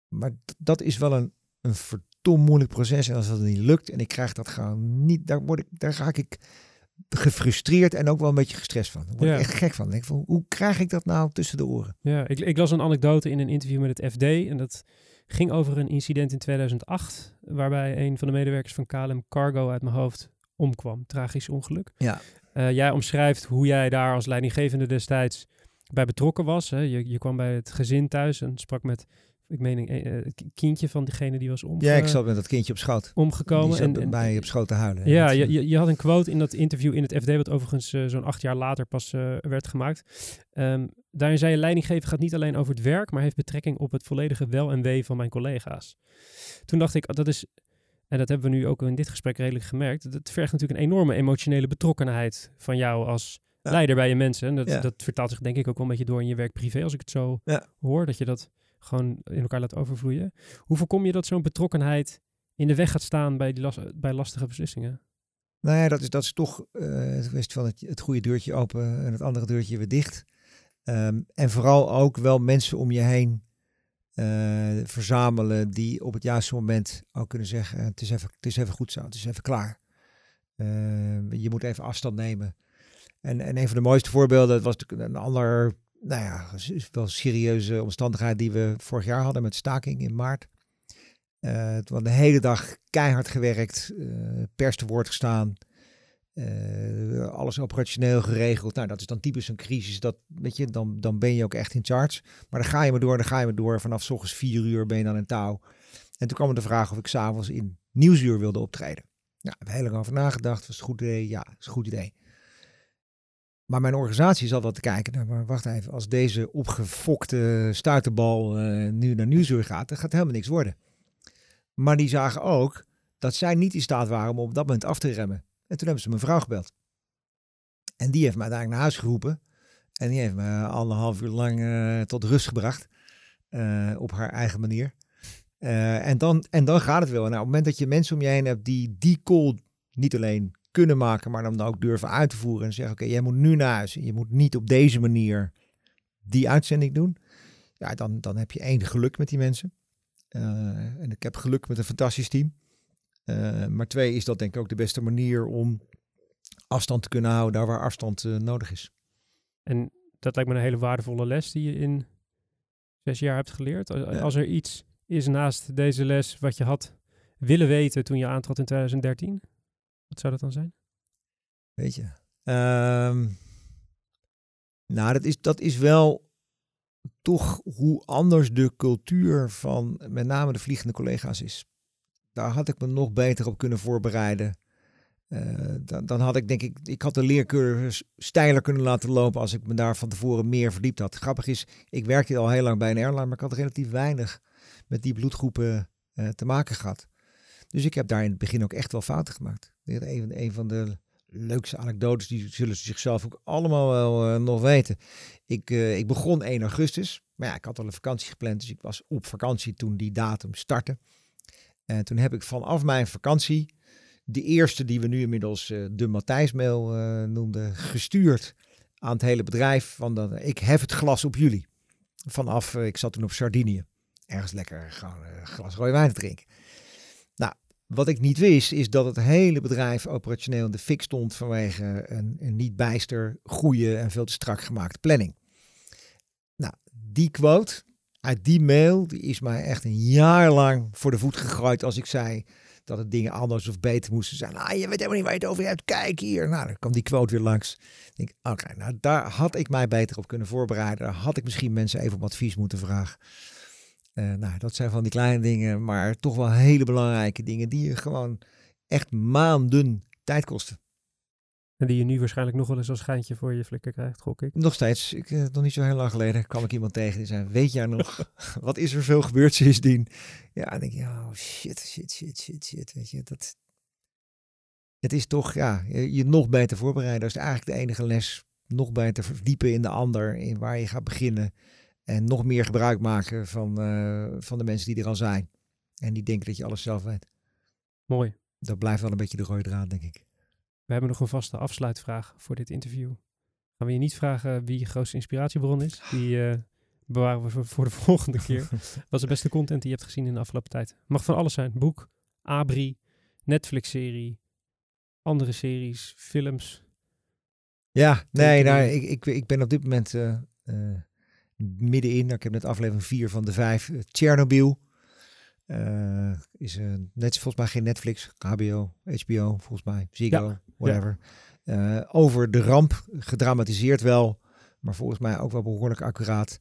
Maar dat is wel een, een vertom moeilijk proces. En als dat niet lukt en ik krijg dat gewoon niet, daar, word ik, daar raak ik gefrustreerd en ook wel een beetje gestrest van. Daar word Ja. ik echt gek van. Ik denk van, hoe krijg ik dat nou tussen de oren? Ja, ik, ik las een anekdote in een interview met het FD. En dat ging over een incident in 2008. Waarbij een van de medewerkers van KLM Cargo uit mijn hoofd omkwam. Tragisch ongeluk. Ja. Eh, jij omschrijft hoe jij daar als leidinggevende destijds bij betrokken was. Hè? Je, je kwam bij het gezin thuis en sprak met, ik meen, een, eh, het kindje van diegene die was omge- Ja, ik zat met dat kindje op schoot. omgekomen. En, bij en- mij op schoot te huilen. ja, je, eh, je, je had een quote in dat interview in het FD, wat overigens eh, zo'n acht jaar later pas eh, werd gemaakt. Ehm, daarin zei je, leidinggeven gaat niet alleen over het werk, maar heeft betrekking op het volledige wel en wee van mijn collega's. Toen dacht ik, dat is, en dat hebben we nu ook in dit gesprek redelijk gemerkt, dat vergt natuurlijk een enorme emotionele betrokkenheid van jou als Ja. leider bij je mensen. En dat, Ja. dat vertaalt zich denk ik ook wel een beetje door in je werk privé, als ik het zo Ja. hoor, dat je dat gewoon in elkaar laat overvloeien. Hoe voorkom je dat zo'n betrokkenheid in de weg gaat staan bij, die las- bij lastige beslissingen? Nou ja, dat is, dat is toch uh, het kwestie van het, het goede deurtje open en het andere deurtje weer dicht. Ehm, en vooral ook wel mensen om je heen uh, verzamelen die op het juiste moment ook kunnen zeggen, het is even, het is even goed zo, het is even klaar. Uh, je moet even afstand nemen. En, en een van de mooiste voorbeelden, was een ander, nou ja, wel serieuze omstandigheid die we vorig jaar hadden met staking in maart. Uh, het was de hele dag keihard gewerkt, pers te woord gestaan, uh, alles operationeel geregeld. Nou, dat is dan typisch een crisis. Dat, weet je, dan, dan ben je ook echt in charge. Maar dan ga je maar door, dan ga je maar door. Vanaf s vier uur ben je dan in touw. En toen kwam de vraag of ik s'avonds in Nieuwsuur wilde optreden. Ja, ik heb heel lang over nagedacht. Was het een goed idee? Ja, is een goed idee. Maar mijn organisatie zat wel te kijken. Nou, maar wacht even, als deze opgefokte stuiterbal uh, nu naar Nieuwsuur gaat, dan gaat helemaal niks worden. Maar die zagen ook dat zij niet in staat waren om op dat moment af te remmen. En toen hebben ze mijn vrouw gebeld. En die heeft mij uiteindelijk naar huis geroepen. En die heeft me anderhalf uur lang uh, tot rust gebracht. Uh, op haar eigen manier. Uh, en, dan, en dan gaat het wel. Nou, op het moment dat je mensen om je heen hebt die die call niet alleen kunnen maken, maar dan ook durven uit te voeren en zeggen: Oké, jij moet nu naar huis. Je moet niet op deze manier die uitzending doen. Ja, dan, dan heb je één geluk met die mensen. en ik heb geluk met een fantastisch team. Uh, maar twee, is dat denk ik ook de beste manier om afstand te kunnen houden daar waar afstand uh, nodig is. En dat lijkt me een hele waardevolle les die je in zes jaar hebt geleerd. Als, ja. als er iets is naast deze les wat je had willen weten toen je aantrad in 2013, wat zou dat dan zijn? Weet je, um, nou dat is, dat is wel toch hoe anders de cultuur van met name de vliegende collega's is daar had ik me nog beter op kunnen voorbereiden. Uh, dan, dan, had ik denk ik, ik had de leercurve steiler kunnen laten lopen als ik me daar van tevoren meer verdiept had. Grappig is, ik werkte al heel lang bij een airline, maar ik had relatief weinig met die bloedgroepen uh, te maken gehad. Dus ik heb daar in het begin ook echt wel fouten gemaakt. Een, een van de leukste anekdotes, die zullen ze zichzelf ook allemaal wel uh, nog weten. Ik, ik begon 1 augustus, maar ja, ik had al een vakantie gepland, dus ik was op vakantie toen die datum startte. En toen heb ik vanaf mijn vakantie de eerste die we nu inmiddels uh, de Matthijsmail uh, noemden, gestuurd aan het hele bedrijf. Van dat, ik hef het glas op jullie. Vanaf, uh, ik zat toen op Sardinië. Ergens lekker gewoon een glas rode wijn te drinken. Nou, wat ik niet wist, is dat het hele bedrijf operationeel in de fik stond vanwege een, een niet bijster goede en veel te strak gemaakte planning. Nou, die quote, uit die mail, die is mij echt een jaar lang voor de voet gegooid als ik zei dat het dingen anders of beter moesten zijn. Nou, je weet helemaal niet waar je het over hebt. Kijk hier. Nou, dan kwam die quote weer langs. Ik denk, oké, nou daar had ik mij beter op kunnen voorbereiden. Daar had ik misschien mensen even om advies moeten vragen. Uh, nou, dat zijn van die kleine dingen, maar toch wel hele belangrijke dingen die je gewoon echt maanden tijd kosten. En die je nu waarschijnlijk nog wel eens als schijntje voor je flikker krijgt, gok ik. Nog steeds. Ik, uh, nog niet zo heel lang geleden kwam ik iemand tegen die zei, weet jij nog, wat is er veel gebeurd sindsdien? Ja, dan denk je, oh shit, shit, shit, shit, shit. Weet je, dat... Het is toch, ja, je, je nog beter voorbereiden. Dat is eigenlijk de enige les. Nog beter verdiepen in de ander, in waar je gaat beginnen. En nog meer gebruik maken van, uh, van de mensen die er al zijn. En die denken dat je alles zelf weet. Mooi. Dat blijft wel een beetje de rode draad, denk ik. We hebben nog een vaste afsluitvraag voor dit interview. Gaan we je niet vragen wie je grootste inspiratiebron is. Die uh, bewaren we voor, de volgende keer. Wat is de beste content die je hebt gezien in de afgelopen tijd? Mag van alles zijn. Boek, Abri, Netflix-serie, andere series, films. Ja, nee, nou, ik, ik, ik ben op dit moment uh, uh, middenin. Ik heb net aflevering 4 van de 5. Chernobyl. Uh, is net volgens mij geen Netflix, HBO, HBO, volgens mij, Ziggo, ja. Whatever. Ja. Uh, over de ramp, gedramatiseerd wel, maar volgens mij ook wel behoorlijk accuraat.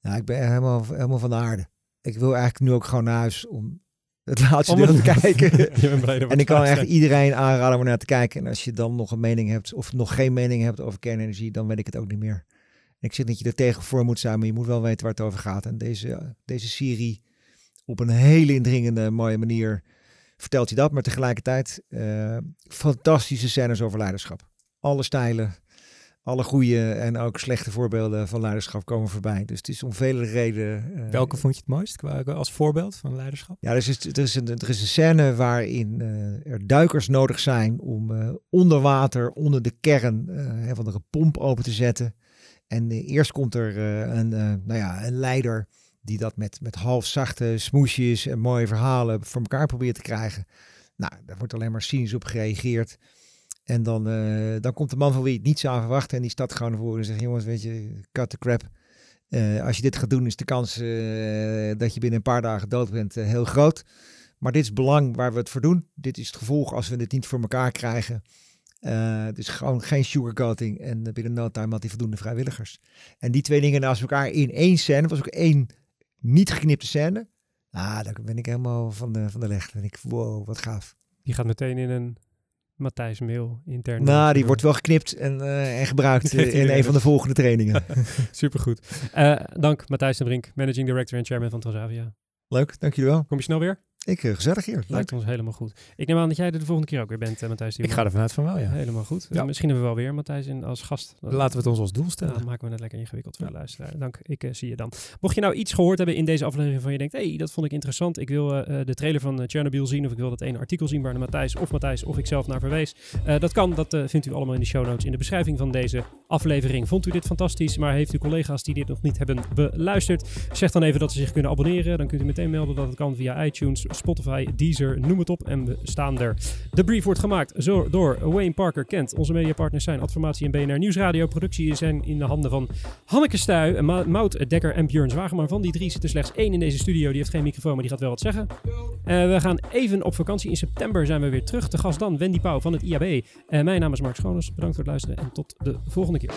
Ja, ik ben helemaal, helemaal van de aarde. Ik wil eigenlijk nu ook gewoon naar huis om het laatste deel te kijken. en ik kan echt iedereen aanraden om naar te kijken. En als je dan nog een mening hebt of nog geen mening hebt over kernenergie, dan weet ik het ook niet meer. En ik zeg dat je er tegen voor moet zijn, maar je moet wel weten waar het over gaat. En deze, deze serie op een hele indringende, mooie manier vertelt hij dat. Maar tegelijkertijd uh, fantastische scènes over leiderschap. Alle stijlen, alle goede en ook slechte voorbeelden van leiderschap komen voorbij. Dus het is om vele redenen. Uh, Welke vond je het mooist als voorbeeld van leiderschap? Ja, er is, er is, een, er is een scène waarin uh, er duikers nodig zijn om uh, onder water, onder de kern van een pomp open te zetten. En eerst komt er een, nou ja, een leider die dat met, met half zachte smoesjes en mooie verhalen voor elkaar probeert te krijgen. Nou, daar wordt alleen maar cynisch op gereageerd. En dan, uh, dan komt de man van wie het niet zou verwachten en die staat gewoon voor en zegt, jongens, weet je, cut the crap. Uh, als je dit gaat doen is de kans uh, dat je binnen een paar dagen dood bent heel groot. Maar dit is belang waar we het voor doen. Dit is het gevolg als we dit niet voor elkaar krijgen. dus gewoon geen sugarcoating en binnen no time had hij voldoende vrijwilligers. En die twee dingen naast elkaar in één scène, was ook één niet geknipte scène. Ah, daar ben ik helemaal van de, van de leg. Dan denk ik, wow, wat gaaf. Die gaat meteen in een Matthijs Mail intern. Nou, die wordt wel geknipt en, uh, en gebruikt in een van de volgende trainingen. Supergoed. Uh, dank Matthijs de Brink, Managing Director en Chairman van Transavia. Leuk, dank jullie wel. Kom je snel weer? Ik, uh, gezellig hier. Lijkt ons helemaal goed. Ik neem aan dat jij er de volgende keer ook weer bent, uh, Matthijs. Ik ga er vanuit van wel, ja. Helemaal goed. Ja. misschien hebben we wel weer Matthijs in als gast. Laten we het ons als doel stellen. Dan maken we het lekker ingewikkeld voor ja. luisteraar. Dank, ik uh, zie je dan. Mocht je nou iets gehoord hebben in deze aflevering van je denkt, hey, dat vond ik interessant. Ik wil de trailer van Chernobyl zien of ik wil dat ene artikel zien waar de Matthijs of Matthijs of ik zelf naar verwees. dat kan, dat vindt u allemaal in de show notes in de beschrijving van deze aflevering. Vond u dit fantastisch, maar heeft u collega's die dit nog niet hebben beluisterd? Zeg dan even dat ze zich kunnen abonneren. Dan kunt u meteen melden dat het kan via iTunes, Spotify, Deezer noem het op. En we staan er. De brief wordt gemaakt zo door Wayne Parker Kent. Onze mediapartners zijn Adformatie en BNR Nieuwsradio. Productie zijn in de handen van Hanneke Stuy, Ma Mout Dekker en Björn Zwageman. Van die drie zit er slechts één in deze studio. Die heeft geen microfoon, maar die gaat wel wat zeggen. Uh, we gaan even op vakantie. In september zijn we weer terug. De gast dan Wendy Pauw van het IAB. Uh, mijn naam is Mark Schoones. Bedankt voor het luisteren en tot de volgende keer.